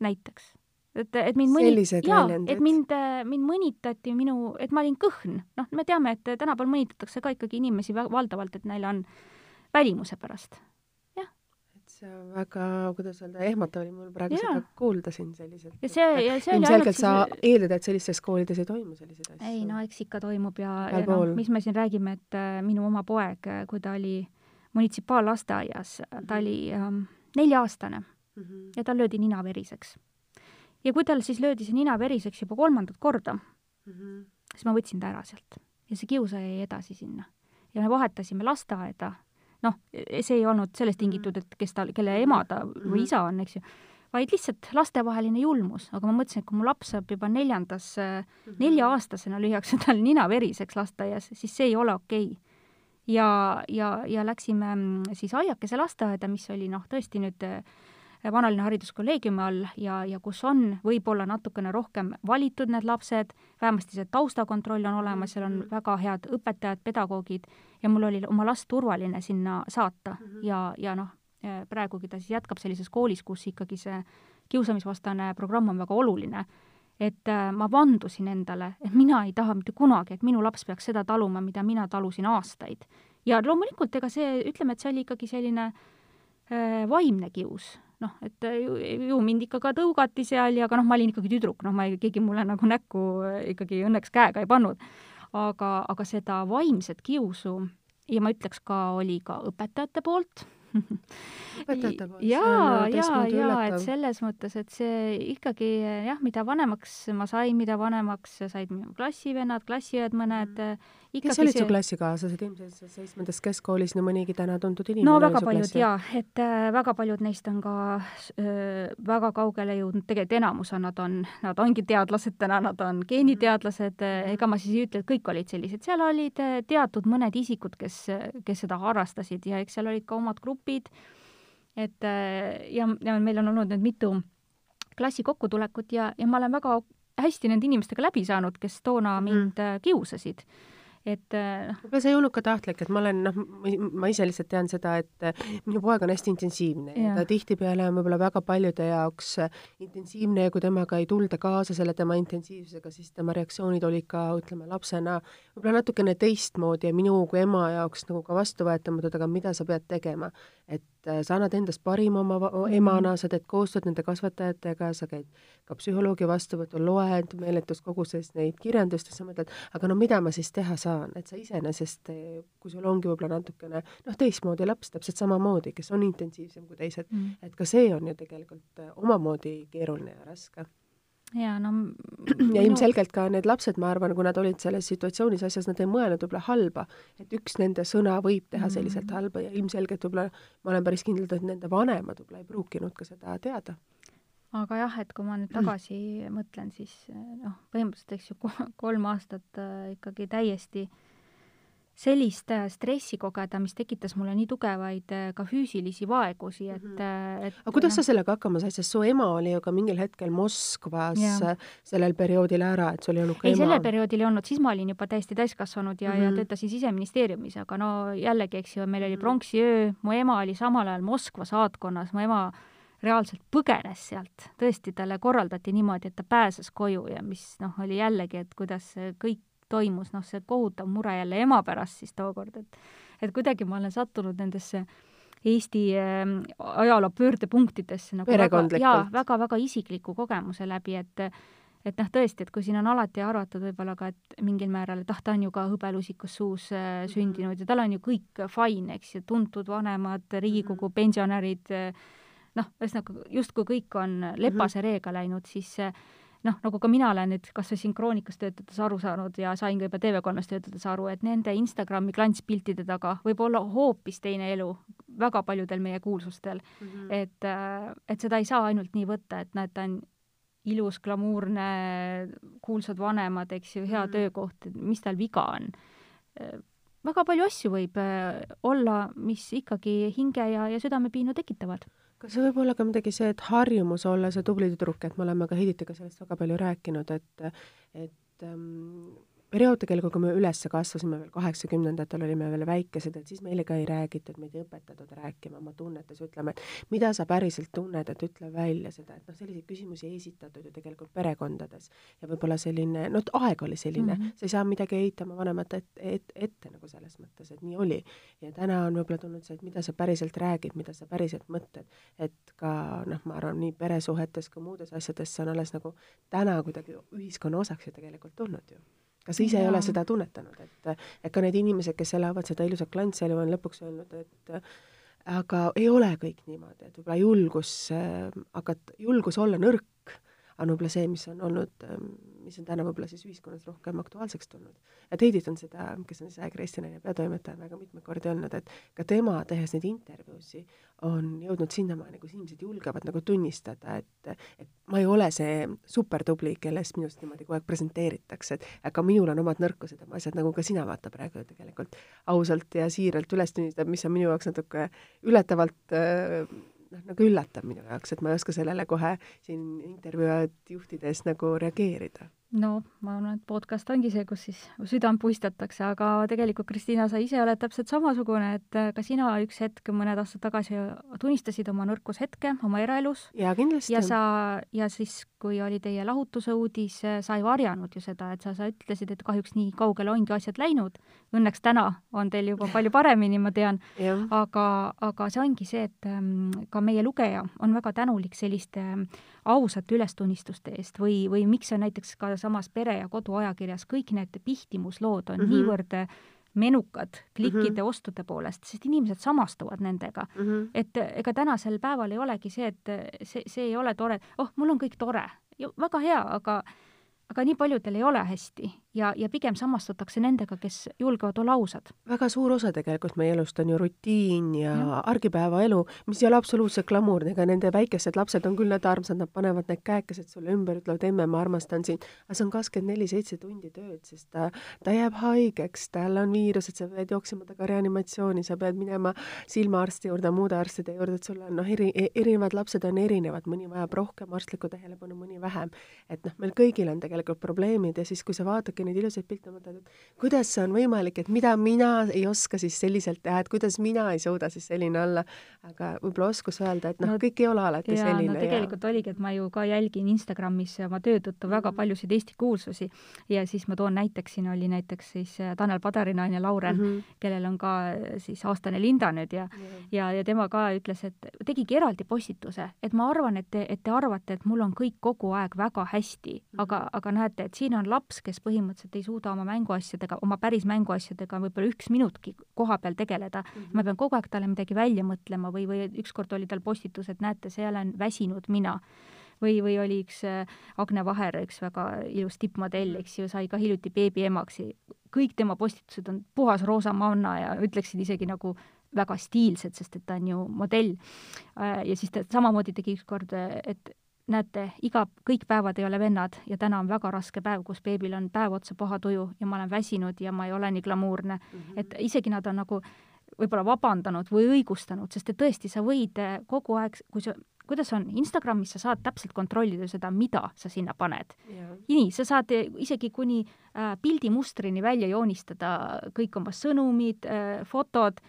näiteks et, et mind mõni-, jaa, et mind, mind mõnitati minu, et ma olin kõhn. noh, me teame, et tänapäeval mõnitatakse ka ikkagi inimesi valdavalt, et neil on välimuse pärast. jah. et see on väga, kuidas öelda, ehmatav oli mul praegu ja. seda kuulda siin selliselt. ja see, ja see oli ilmselgelt sa eeldad, et sellistes koolides ei toimu selliseid asju? ei no eks ikka toimub ja, ja noh, mis me siin räägime, et äh, minu oma poeg, kui ta oli munitsipaallasteaias, ta oli ähm, nelja-aastane mm -hmm. ja tal löödi nina veriseks ja kui tal siis löödi see nina veriseks juba kolmandat korda mm, -hmm. siis ma võtsin ta ära sealt ja see kiusaja jäi edasi sinna. ja me vahetasime lasteaeda, noh, see ei olnud sellest tingitud, et kes ta, kelle ema ta või isa on, eks ju, vaid lihtsalt lastevaheline julmus, aga ma mõtlesin, et kui mu laps saab juba neljandas mm -hmm., nelja-aastasena lüüakse tal nina veriseks lasteaias, siis see ei ole okei okay. ja, ja, ja läksime siis aiakese lasteaeda, mis oli noh, tõesti nüüd vanalinna hariduskolleegiumi all ja, ja kus on võib-olla natukene rohkem valitud need lapsed, vähemasti see taustakontroll on olemas, seal on mhm. väga head õpetajad, pedagoogid ja mul oli oma last turvaline sinna saata -hmm. ja, ja noh, praegugi ta siis jätkab sellises koolis, kus ikkagi see kiusamisvastane programm on väga oluline et äh, ma vandusin endale, et mina ei taha mitte kunagi, et minu laps peaks seda taluma, mida mina talusin aastaid. ja loomulikult, ega see, ütleme, et see oli ikkagi selline äh, vaimne kius, noh, et äh, ju, ju mind ikka ka tõugati seal ja aga noh, ma olin ikkagi tüdruk, noh, ma ei, keegi mulle nagu näkku äh, ikkagi õnneks käega ei pannud. aga, aga seda vaimset kiusu ja ma ütleks ka, oli ka õpetajate poolt õpetajate poolt? jaa, jaa, jaa, et selles mõttes, et see ikkagi jah, mida vanemaks ma sain, mida vanemaks said minu klassivennad, klassiõed mõned mm., kes olid see... su klassikaaslased, ilmselt seitsmendas keskkoolis nii mõnigi täna tuntud inimene no väga paljud jaa, et äh, väga paljud neist on ka äh, väga kaugele jõudnud, tegelikult enamus on, nad on, nad ongi teadlased täna, nad on geeniteadlased äh,, ega ma siis ei ütle, et kõik olid sellised, seal olid äh, teatud mõned isikud, kes, kes seda harrastasid ja eks seal olid ka omad grupid, et äh, ja, ja meil on olnud nüüd mitu klassi kokkutulekut ja, ja ma olen väga hästi nende inimestega läbi saanud, kes toona mhm. mind mm. kiusasid et äh, noh. võib-olla see ei olnud ka tahtlik, et ma olen noh, ma ise lihtsalt tean seda, et äh, minu poeg on hästi intensiivne ja ta tihtipeale on võib-olla väga paljude jaoks äh, intensiivne ja kui temaga ei tulda kaasa selle tema intensiivsusega, siis tema reaktsioonid olid ka, ütleme, lapsena võib-olla natukene teistmoodi ja minu kui ema jaoks nagu ka vastuvõetamatud, aga mida sa pead tegema. et sa annad endast parima oma mhm. emana, sa teed koostööd nende kasvatajatega, sa käid ka psühholoogi vastuvõtul, loed meeletus koguses neid kirjandust ja sa mõtled, aga no mida ma siis teha saan saan, et sa iseenesest, kui sul ongi võib-olla natukene noh, teistmoodi laps täpselt samamoodi, kes on intensiivsem kui teised mm., et ka see on ju tegelikult äh, omamoodi keeruline ja raske ja no ja ilmselgelt ka need lapsed, ma arvan, kui nad olid selles situatsioonis asjas, nad ei mõelnud võib-olla halba, et üks nende sõna võib teha selliselt mm. halba ja ilmselgelt võib-olla ma olen päris kindel, et nende vanemad võib-olla ei pruukinud ka seda teada aga jah, et kui ma nüüd tagasi mm. mõtlen, siis noh, põhimõtteliselt eks ju kolm aastat äh, ikkagi täiesti sellist äh, stressi kogeda, mis tekitas mulle nii tugevaid äh, ka füüsilisi vaegusi, et -hmm. et aga kuidas no, sa sellega hakkama said, sest su ema oli ju ka mingil hetkel Moskvas ja. sellel perioodil ära, et sul ei olnud ka ei, sellel perioodil ei olnud, siis ma olin juba täiesti täiskasvanud ja mm, -hmm. ja mhm. töötasin Siseministeeriumis, aga no jällegi, eks ju, meil oli mhm. pronksiöö, mu ema oli samal ajal Moskva saatkonnas, mu ema reaalselt põgenes sealt, tõesti, talle korraldati niimoodi, et ta pääses koju ja mis noh, oli jällegi, et kuidas see kõik toimus, noh, see kohutav mure jälle ema pärast siis tookord, et et kuidagi ma olen sattunud nendesse Eesti äh, ajaloo pöördepunktidesse nagu väga, jaa, väga-väga isikliku kogemuse läbi, et et noh, tõesti, et kui siin on alati arvatud võib-olla ka, et mingil määral, et ah, ta on ju ka hõbelusikus suus äh, mhm. sündinud ja tal on ju kõik fine, eks ju, tuntud vanemad, Riigikogu mhm. pensionärid äh,, noh, ühesõnaga justkui kõik on lepase mhm. reega läinud, siis noh, nagu ka mina olen nüüd kas või siin Kroonikas töötades aru saanud ja sain ka juba TV3-s töötades aru, et nende Instagrami klantspiltide taga võib olla hoopis teine elu väga paljudel meie kuulsustel mm. -hmm. et, et seda ei saa ainult nii võtta, et näed, ta on ilus, glamuurne, kuulsad vanemad, eks ju, hea mm -hmm. töökoht, mis tal viga on. Väga palju asju võib äh, olla, mis ikkagi hinge ja, ja südamepiinu tekitavad kas see võib olla ka midagi see, et harjumus olla see tubli tüdruk, et me oleme ka Heiditiga sellest väga palju rääkinud, et et ähm, periood tegelikult, kui me üles kasvasime veel kaheksakümnendatel, olime veel väikesed, et siis meile ka ei räägitud, meid ei õpetatud rääkima oma tunnetes, ütleme, et mida sa päriselt tunned, et ütle välja seda, et noh, selliseid küsimusi ei esitatud ju tegelikult perekondades. ja võib-olla selline, no aeg oli selline mm, -hmm. sa ei saa midagi eitama vanemate et, et, ette nagu selles mõttes, et nii oli. ja täna on võib-olla tulnud see, et mida sa päriselt räägid, mida sa päriselt mõtled, et ka noh, ma arvan, nii peresuhetes kui muudes asjades, see on alles nagu täna kuidagi ühiskonna osaks ju tegelikult tulnud ju kas sa ise ja. ei ole seda tunnetanud, et, et ka need inimesed, kes elavad seda ilusat klantselu, on lõpuks öelnud, et aga ei ole kõik niimoodi, et võib-olla julgus äh, hakata, julgus olla nõrk on võib-olla see, mis on olnud, ähm, mis on täna võib-olla siis ühiskonnas rohkem aktuaalseks tulnud. et Heidit on seda, kes on siis ajakirja Eesti Naine peatoimetaja, väga mitmeid kordi öelnud, et ka tema, tehes neid intervjuusid, on jõudnud sinnamaani, kus inimesed julgevad nagu tunnistada, et et ma ei ole see supertubli, kellest minust niimoodi kogu aeg presenteeritakse, et aga minul on omad nõrkused, oma asjad, nagu ka sina vaata praegu tegelikult ausalt ja siiralt üles tunnistab, mis on minu jaoks natuke ületavalt äh, noh, nagu üllatav minu jaoks, et ma ei oska sellele kohe siin intervjuud juhtides nagu reageerida no ma arvan, et podcast ongi see, kus siis südant puistatakse, aga tegelikult, Kristiina, sa ise oled täpselt samasugune, et äh, ka sina üks hetk mõned aastad tagasi tunnistasid oma nõrkushetke oma eraelus. jaa, kindlasti. ja sa, ja siis, kui oli teie lahutuse uudis, äh, sa ei varjanud ju seda, et sa, sa ütlesid, et kahjuks nii kaugele ongi asjad läinud. Õnneks täna on teil juba palju paremini, ma tean. aga, aga see ongi see, et ähm, ka meie lugeja on väga tänulik selliste ähm, ausate ülestunnistuste eest või, või miks on näiteks ka samas Pere ja Kodu ajakirjas kõik need pihtimuslood on mm -hmm. niivõrd menukad klikkide mm -hmm. ostude poolest, sest inimesed samastuvad nendega mm. -hmm. et ega tänasel päeval ei olegi see, et see, see ei ole tore, oh, mul on kõik tore, väga hea, aga aga nii paljudel ei ole hästi ja, ja pigem samastutakse nendega, kes julgevad olla ausad. väga suur osa tegelikult meie elust on ju rutiin ja, ja. argipäevaelu, mis ei ole absoluutselt glamuurne, ega nende väikesed lapsed on küll need armsad, nad panevad need käekesed sulle ümber, ütlevad emme, ma armastan sind, aga see on kakskümmend neli seitse tundi tööd, sest ta, ta jääb haigeks, tal on viirused, sa pead jooksema temaga reanimatsiooni, sa pead minema silmaarsti juurde, muude arstide juurde, et sul on noh, eri, erinevad lapsed on erinevad, mõni vajab rohkem arstlikku tähelepanu, mõni vähem. et noh, meil kõigil on tegelikult probleemid ja siis, kui sa vaatadki neid ilusaid pilte, mõtled, et kuidas see on võimalik, et mida mina ei oska siis selliselt teha, et kuidas mina ei suuda siis selline olla, aga võib-olla oskus öelda, et noh no,, kõik ei ole alati jaa, selline. no tegelikult ja... oligi, et ma ju ka jälgin Instagramis oma töö tõttu väga mhm. paljusid Eesti kuulsusi ja siis ma toon näiteks, siin oli näiteks siis äh, Tanel Padari naine Lauren mm, -hmm. kellel on ka äh, siis aastane Linda nüüd ja mm, -hmm. ja, ja tema ka ütles, et tegigi eraldi postituse, et ma arvan, et te, et te arvate, et mul on kõik kogu aeg väga hästi -hmm. aga, aga näete, et siin on laps, kes põhimõtteliselt ei suuda oma mänguasjadega, oma päris mänguasjadega võib-olla üks minutki koha peal tegeleda mm. -hmm. ma pean kogu aeg talle midagi välja mõtlema või, või ükskord oli tal postitus, et näete, see olen väsinud mina või, või oli üks äh, Agne Vaher, üks väga ilus tippmodell, mhm. eks ju, sai ka hiljuti beebiemaks. kõik tema postitused on puhas roosa manna ja ütleksin isegi nagu väga stiilsed, sest et ta on ju modell. Äh, ja siis ta samamoodi tegi ükskord, et näete, iga, kõik päevad ei ole vennad ja täna on väga raske päev, kus beebil on päev otsa paha tuju ja ma olen väsinud ja ma ei ole nii glamuurne mm. -hmm. et isegi nad on nagu võib-olla vabandanud või õigustanud, sest et tõesti, sa võid eh, kogu aeg, kui sa, kuidas on, Instagramis sa saad täpselt kontrollida seda, mida sa sinna paned nii, sa saad eh, isegi kuni äh, pildimustrini välja joonistada kõik oma sõnumid fotod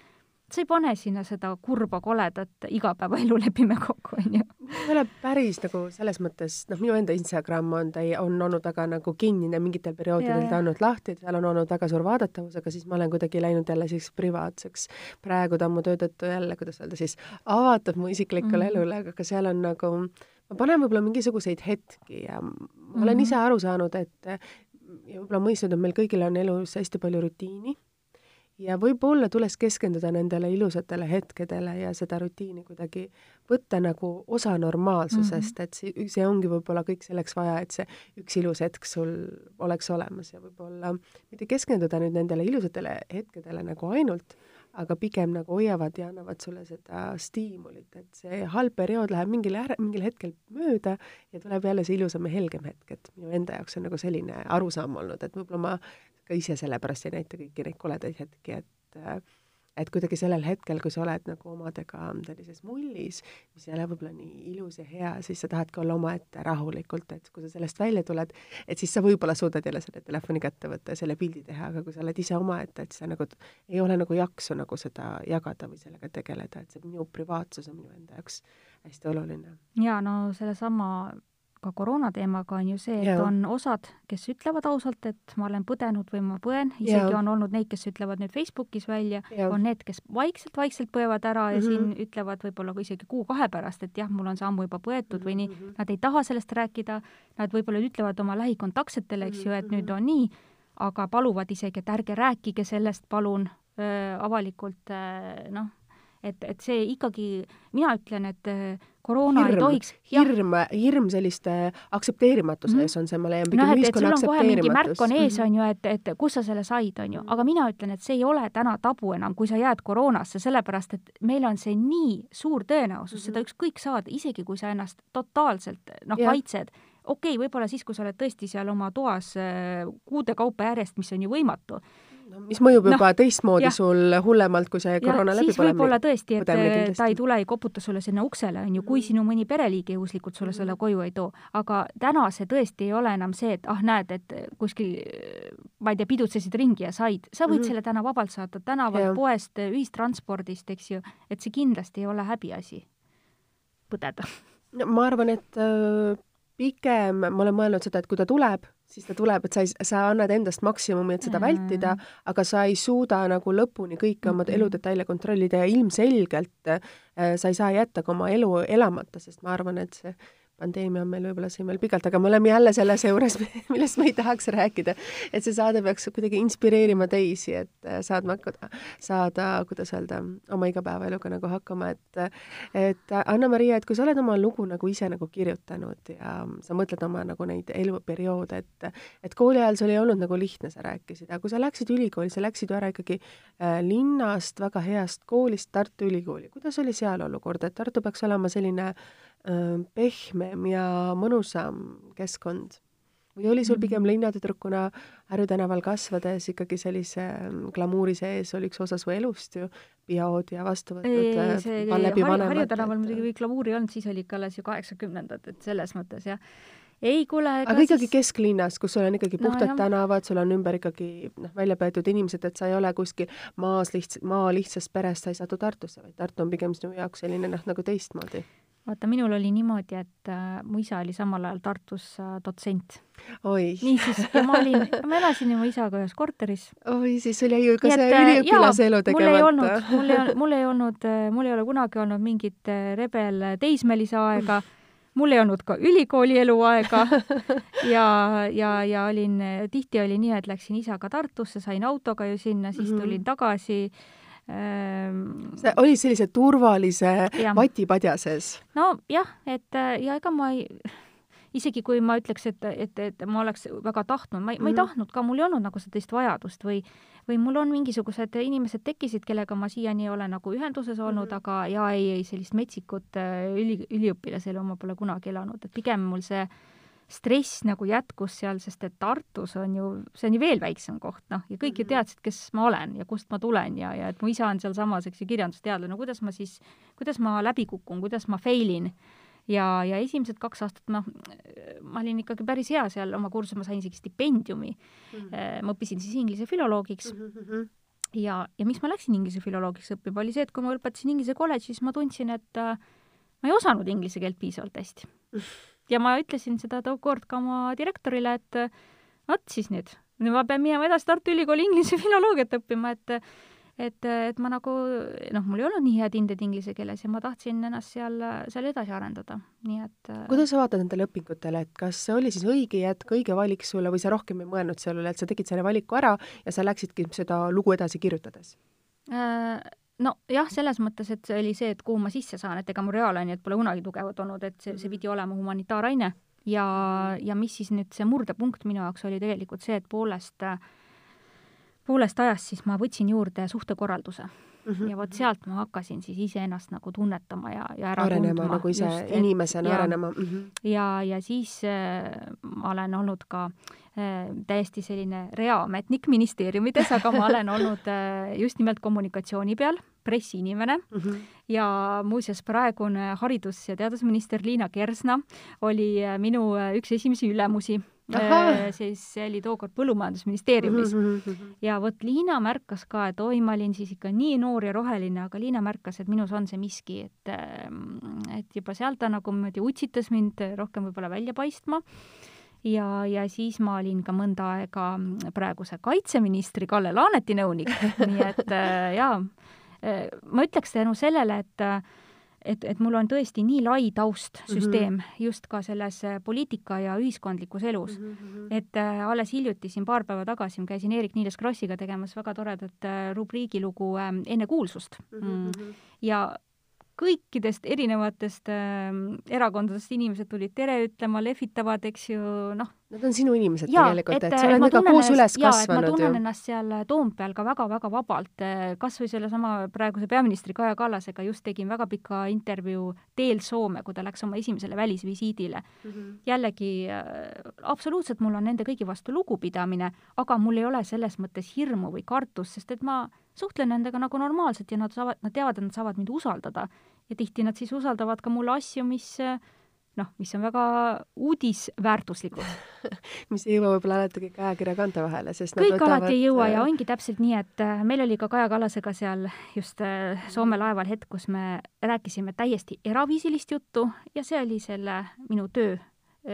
sa ei pane sinna seda kurba koledat igapäevaelu lepime kokku, onju. ei ole päris nagu selles mõttes, noh, minu enda Instagram on, ta ei, on olnud väga nagu kinnine, mingitel perioodidel ta on olnud lahti, seal on olnud väga suur vaadatavus, aga siis ma olen kuidagi läinud jälle siis privaatseks. praegu ta on mu töö tõttu jälle, kuidas öelda siis, avatud mu isiklikule mm -hmm. elule, aga seal on nagu, ma panen võib-olla mingisuguseid hetki ja ma mm -hmm. olen ise aru saanud, et ja võib-olla mõistnud, et meil kõigil on elus hästi palju rutiini ja võib-olla tuleks keskenduda nendele ilusatele hetkedele ja seda rutiini kuidagi võtta nagu osa normaalsusest mm, -hmm. et see, ongi võib-olla kõik selleks vaja, et see üks ilus hetk sul oleks olemas ja võib-olla mitte keskenduda nüüd nendele ilusatele hetkedele nagu ainult, aga pigem nagu hoiavad ja annavad sulle seda stiimulit, et see halb periood läheb mingil äär-, mingil hetkel mööda ja tuleb jälle see ilusam ja helgem hetk, et minu enda jaoks on nagu selline arusaam olnud, et võib-olla ma ka ise sellepärast ei näita kõiki neid koledaid hetki, et et kuidagi sellel hetkel, kui sa oled nagu omadega sellises mullis, mis ei ole võib-olla nii ilus ja hea, siis sa tahadki olla omaette rahulikult, et kui sa sellest välja tuled, et siis sa võib-olla suudad jälle selle telefoni kätte võtta ja selle pildi teha, aga kui sa oled ise omaette, et sa nagu ei ole nagu jaksu nagu seda jagada või sellega tegeleda, et see minu privaatsus on minu enda jaoks hästi oluline. jaa, no sellesama ka koroona teemaga on ju see, et ja. on osad, kes ütlevad ausalt, et ma olen põdenud või ma põen, isegi ja. on olnud neid, kes ütlevad nüüd Facebookis välja, on need, kes vaikselt-vaikselt põevad ära ja mm -hmm. siin ütlevad võib-olla ka isegi kuu-kahe pärast, et jah, mul on see ammu juba põetud või nii, mhm. nad ei taha sellest rääkida, nad võib-olla ütlevad oma lähikontaktsetele, eks ju, et nüüd mhm. on nii, aga paluvad isegi, et ärge rääkige sellest, palun avalikult noh, et, et see ikkagi, mina ütlen, et äh, koroona hirm, ei tohiks hirm, hirm selliste aktsepteerimatuse mm. ees on see, ma leian, pigem no, ühiskonna aktsepteerimatus. märk on ees, on ju, et, et kus sa selle said, on ju, aga mina ütlen, et see ei ole täna tabu enam, kui sa jääd koroonasse, sellepärast et meil on see nii suur tõenäosus mm -hmm. seda ükskõik saada, isegi kui sa ennast totaalselt noh, kaitsed okei okay,, võib-olla siis, kui sa oled tõesti seal oma toas äh, kuude kaupa järjest, mis on ju võimatu mis mõjub juba no, teistmoodi jah. sul hullemalt, kui see koroona läbi põlemine. võib-olla tõesti, et ta ei tule, ei koputa sulle sinna uksele, on ju, kui sinu mõni pereliige juhuslikult sulle selle mm. koju ei too. aga täna see tõesti ei ole enam see, et ah, näed, et kuskil ma ei tea, pidutsesid ringi ja said, sa võid mm -hmm. selle täna vabalt saata tänavalt, poest, ühistranspordist, eks ju, et see kindlasti ei ole häbiasi põdeda no ma arvan, et äh, pigem ma olen mõelnud seda, et kui ta tuleb, siis ta tuleb, et sa ei, sa annad endast maksimumi, et seda vältida, aga sa ei suuda nagu lõpuni kõiki oma eludetaile kontrollida ja ilmselgelt äh, sa ei saa jätta ka oma elu elamata, sest ma arvan, et see pandeemia on meil võib-olla siin veel pikalt, aga me oleme jälle selles juures, millest me ei tahaks rääkida. et see saade peaks kuidagi inspireerima teisi, et äh, saadma saada, kuidas öelda, oma igapäevaeluga nagu hakkama, et et Anna-Maria, et kui sa oled oma lugu nagu ise nagu kirjutanud ja sa mõtled oma nagu neid eluperioode, et et kooli ajal sul ei olnud nagu lihtne, sa rääkisid, aga kui sa läksid ülikooli, sa läksid ju ära ikkagi äh, linnast, väga heast koolist Tartu Ülikooli, kuidas oli seal olukord, et Tartu peaks olema selline äh, pehmem ja mõnusam keskkond? või oli sul pigem mm. linnatüdrukuna Harju tänaval kasvades ikkagi sellise glamuuri sees oli üks osa su elust ju, peod ja vastuvõtud, Harju tänaval muidugi glamuuri ei olnud, siis oli ikka alles ju kaheksakümnendad, et selles mõttes jah ei, kuule aga ikkagi siis... kesklinnas, kus sul on ikkagi puhtad no, tänavad, sul on ümber ikkagi noh, välja peetud inimesed, et sa ei ole kuskil maas lihtsalt, maa lihtsast perest, sa ei satu Tartusse, vaid Tartu on pigem sinu jaoks selline noh, nagu teistmoodi vaata, minul oli niimoodi, et äh, mu isa oli samal ajal Tartus äh, dotsent. niisiis, ja ma olin, ma elasin oma isaga ühes korteris. oi, siis sul jäi ju ka see äh, üliõpilase elu tegemata. mul ei olnud, mul ei olnud, mul ei ole kunagi olnud mingit äh, rebel teismelise aega mul ei olnud ka ülikooli eluaega ja, ja, ja olin, tihti oli nii, et läksin isaga Tartusse, sain autoga ju sinna, siis mhm. tulin tagasi Ehm, sa olid sellise turvalise vatipadja sees? nojah, et ja ega ma ei, isegi kui ma ütleks, et, et, et ma oleks väga tahtnud, ma ei mm, -hmm. ma ei mhm. tahtnud ka, mul ei olnud nagu sellist vajadust või või mul on mingisugused inimesed tekkisid, kellega ma siiani ei ole nagu ühenduses olnud mm, -hmm. aga ja ei, ei sellist metsikut äh, üli, üliõpilaselu ma pole kunagi elanud, et pigem mul see äh, stress nagu jätkus seal, sest et Tartus on ju, see on ju veel väiksem koht, noh, ja kõik ju mhm. teadsid, kes ma olen ja kust ma tulen ja, ja et mu isa on sealsamas, eks ju, kirjandusteadlane, kuidas ma siis, kuidas ma läbi kukun, kuidas ma fail in ja, ja esimesed kaks aastat noh, ma olin ikkagi päris hea seal oma kursusel, ma sain isegi stipendiumi mm. -hmm. ma õppisin siis inglise filoloogiks mm. -hmm ja, ja miks ma läksin inglise filoloogiks õppima, oli see, et kui ma lõpetasin inglise kolledži, siis ma tundsin, et äh, ma ei osanud inglise keelt piisavalt hästi. ja ma ütlesin seda tookord ka oma direktorile, et vot siis nüüd, nüüd ma pean minema edasi Tartu Ülikooli inglise filoloogiat õppima, et et, et ma nagu noh, mul ei olnud nii head hinded inglise keeles ja ma tahtsin ennast seal, seal edasi arendada, nii et kuidas sa vaatad nendele õpingutele, et kas see oli siis õige jätk, õige valik sulle või sa rohkem ei mõelnud sellele, et sa tegid selle valiku ära ja sa läksidki seda lugu edasi kirjutades äh,? Nojah, selles mõttes, et see oli see, et kuhu ma sisse saan, et ega mu reaalained pole kunagi tugevad olnud, et see, see pidi olema humanitaaraine. Ja, ja mis siis nüüd see murdepunkt minu jaoks oli tegelikult see, et poolest poolest ajast siis ma võtsin juurde suhtekorralduse mm. -hmm. ja vot sealt ma hakkasin siis iseennast nagu tunnetama ja, ja ära arenema tundma. nagu ise just, inimesena ja, arenema mm. -hmm. ja, ja siis äh, ma olen olnud ka äh, täiesti selline reaametnik ministeeriumides, aga ma olen olnud äh, just nimelt kommunikatsiooni peal, pressiinimene mm -hmm. ja muuseas, praegune haridus- ja teadusminister Liina Kersna oli äh, minu äh, üks esimesi ülemusi Äh, siis oli tookord Põllumajandusministeeriumis mm. -hmm. ja vot Liina märkas ka, et oi, ma olin siis ikka nii noor ja roheline, aga Liina märkas, et minus on see miski, et ähm, et juba seal ta nagu niimoodi utsitas mind rohkem võib-olla välja paistma ja, ja siis ma olin ka mõnda aega praeguse kaitseministri Kalle Laaneti nõunik, nii et äh, jaa, äh, ma ütleks tänu sellele, et et, et mul on tõesti nii lai taustsüsteem mm -hmm. just ka selles äh, poliitika ja ühiskondlikus elus mm. -hmm. et äh, alles hiljuti, siin paar päeva tagasi, ma käisin Eerik-Niiles Krossiga tegemas väga toredat äh, rubriigilugu äh, Enne kuulsust mhm, mm. -hmm. ja kõikidest erinevatest äh, erakondadest inimesed tulid tere ütlema, lehvitavad, eks ju, noh. Nad on sinu inimesed ja, tegelikult, et sa oled nendega koos üles kasvanud ju. ma tunnen ennast seal Toompeal ka väga-väga vabalt, äh, kas või sellesama praeguse peaministri Kaja Kallasega just tegin väga pika intervjuu teel Soome, kui ta läks oma esimesele välisvisiidile mm. -hmm. jällegi äh, absoluutselt mul on nende kõigi vastu lugupidamine, aga mul ei ole selles mõttes hirmu või kartust, sest et ma suhtlen nendega nagu normaalselt ja nad saavad, nad teavad, et nad saavad mind usaldada. ja tihti nad siis usaldavad ka mulle asju, mis noh, mis on väga uudisväärtuslikud mis ei jõua võib-olla alati kõik ajakirja kante vahele, sest kõik võtavad... alati ei jõua ja äh, ongi täpselt nii, et äh, meil oli ka Kaja Kallasega seal just äh, Soome laeval hetk, kus me rääkisime täiesti eraviisilist juttu ja see oli selle minu töö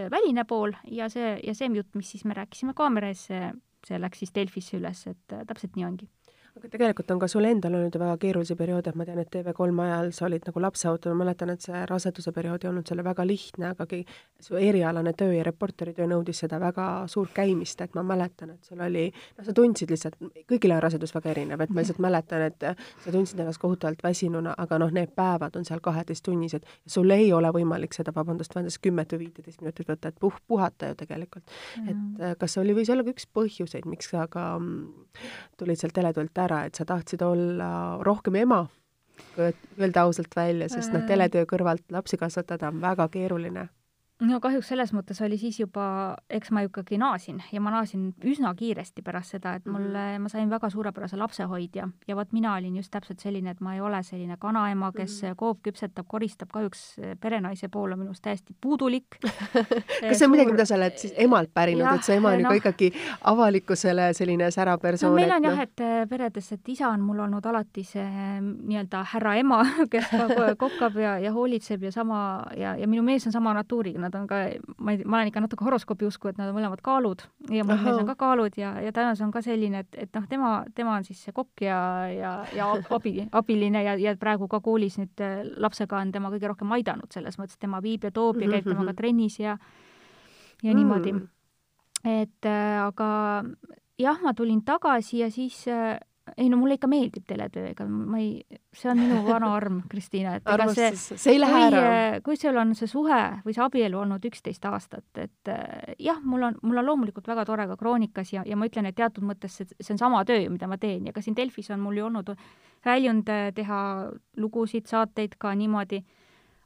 väline pool ja see, ja see jutt, mis siis me rääkisime kaamera ees, see, see läks siis Delfisse üles, et täpselt nii ongi aga tegelikult on ka sul endal olnud ju väga keerulisi perioode, et ma tean, et TV3 ajal sa olid nagu lapseauto, ma mäletan, et see raseduse periood ei olnud sulle väga lihtne, agagi su erialane töö ja reporteritöö nõudis seda väga suurt käimist, et ma mäletan, et sul oli, noh, sa tundsid lihtsalt, kõigil on rasedus väga erinev, et ma lihtsalt mäletan, et sa tundsid ennast kohutavalt väsinuna, aga noh, need päevad on seal kaheteisttunnised sul ei ole võimalik seda, vabandust, vähemalt kümmet või viiteist minutit võtta, et puh-, puhata ju tegelikult. Et kas see oli, võis olla ka üks põhjuseid, miks sa ka mm, tulid sealt teletult ära, et sa tahtsid olla rohkem ema, öelda ausalt välja, sest noh, teletöö kõrvalt lapsi kasvatada on väga keeruline no kahjuks selles mõttes oli siis juba, eks ma ikkagi naasin ja ma naasin üsna kiiresti pärast seda, et mulle, mhm. ma sain väga suurepärase lapsehoidja ja vot mina olin just täpselt selline, et ma ei ole selline kanaema, kes mm -hmm. koop küpsetab, koristab, kahjuks perenaise pool on minust täiesti puudulik kas see on midagi, mida sa oled siis emalt pärinud, et su ema on no, ikka ikkagi avalikkusele selline särav persoon? no meil on jah, et eh, peredes, et isa on mul olnud alati see mm, nii-öelda härra ema, kes ka kokkab ja, ja hoolitseb ja sama ja, ja minu mees on sama natuuriga, nad on ka, ma ei, ma olen ikka natuke horoskoobi usku, et nad on mõlemad kaalud ja mu mees on ka kaalud ja, ja täna see on ka selline, et, et noh, tema, tema on siis see kokk ja, ja, ja abi, abiline ja, ja praegu ka koolis nüüd äh, lapsega on tema kõige rohkem aidanud, selles mõttes, tema viib ja toob ja käib temaga mhm. trennis ja ja mm. niimoodi. et äh, aga jah, ma tulin tagasi ja siis äh, ei no mulle ikka meeldib teletöö, ega ma ei, see on minu vana arm, Kristiina, et ega see, see ei lähe kui, ära. kui sul on see suhe või see abielu olnud üksteist aastat, et eh, jah, mul on, mul on loomulikult väga tore ka Kroonikas ja, ja ma ütlen, et teatud mõttes see, see on sama töö, mida ma teen. Ja ka siin Delfis on mul ju olnud väljund eh, teha lugusid, saateid ka niimoodi,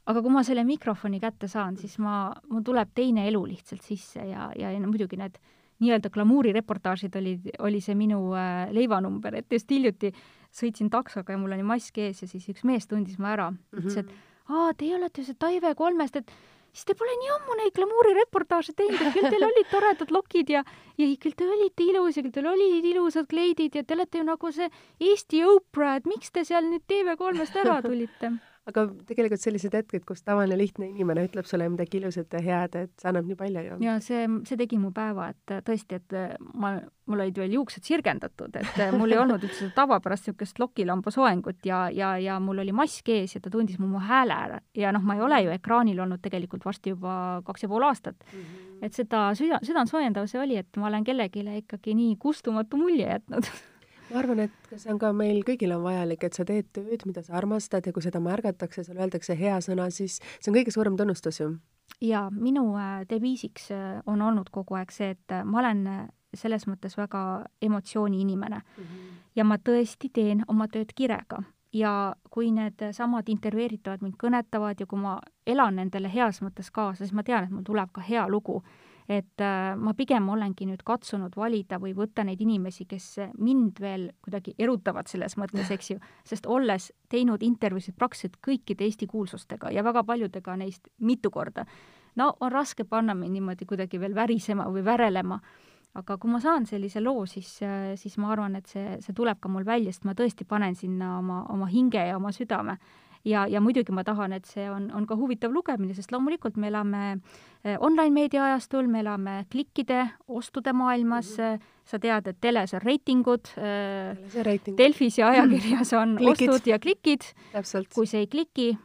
aga kui ma selle mikrofoni kätte saan, siis ma, mul tuleb teine elu lihtsalt sisse ja, ja, ja no muidugi need nii-öelda glamuurireportaažid olid, oli see minu äh, leivanumber, et just hiljuti sõitsin taksoga ja mul oli mask ees ja siis üks mees tundis mu ära, ütles, et mhm. aa, teie olete see Taive kolmest, et siis te pole nii ammu neid glamuurireportaaže teinud, et küll teil olid toredad lokid ja, ja küll te olite ilus ja küll teil olid ilusad kleidid ja te olete ju nagu see Eesti Oprah, et miks te seal nüüd TV3-st ära tulite? Aga tegelikult sellised hetked, kus tavaline lihtne inimene ütleb sulle midagi ilusat ja head, et see annab nii palju ju. ja see, see tegi mu päeva, et tõesti, et ma, mul olid veel juuksed sirgendatud, et mul ei olnud üldse tavapärast niisugust lokilamba soengut ja, ja, ja mul oli mask ees ja ta tundis mu, mu hääle ära. ja noh, ma ei ole ju ekraanil olnud tegelikult varsti juba kaks ja pool aastat mm. -hmm. et seda süda, südantsoojendav see oli, et ma olen kellelegi ikkagi nii kustumatu mulje jätnud ma arvan, et see on ka meil kõigil on vajalik, et sa teed tööd, mida sa armastad ja kui seda märgatakse, sulle öeldakse hea sõna, siis see on kõige suurem tunnustus ju. ja minu äh, deviisiks äh, on olnud kogu aeg see, et äh, ma olen selles mõttes väga emotsiooni inimene mm. -hmm. ja ma tõesti teen oma tööd kirega ja kui needsamad intervjueeritavad mind kõnetavad ja kui ma elan nendele heas mõttes kaasa, siis ma tean, et mul tuleb ka hea lugu et äh, ma pigem olengi nüüd katsunud valida või võtta neid inimesi, kes mind veel kuidagi erutavad selles mõttes, eks ju, sest olles teinud intervjuusid praktiliselt kõikide Eesti kuulsustega ja väga paljudega neist mitu korda, no on raske panna mind niimoodi kuidagi veel värisema või värelema. Aga kui ma saan sellise loo, siis, äh, siis ma arvan, et see, see tuleb ka mul välja, sest ma tõesti panen sinna oma, oma hinge ja oma südame ja, ja muidugi ma tahan, et see on, on ka huvitav lugemine, sest loomulikult me elame eh, online-meedia ajastul, me elame klikkide, ostude maailmas mm, -hmm. sa tead, et teles on reitingud, eh, Delfis ja ajakirjas on klikid. ostud ja klikid. kui sa ei kliki,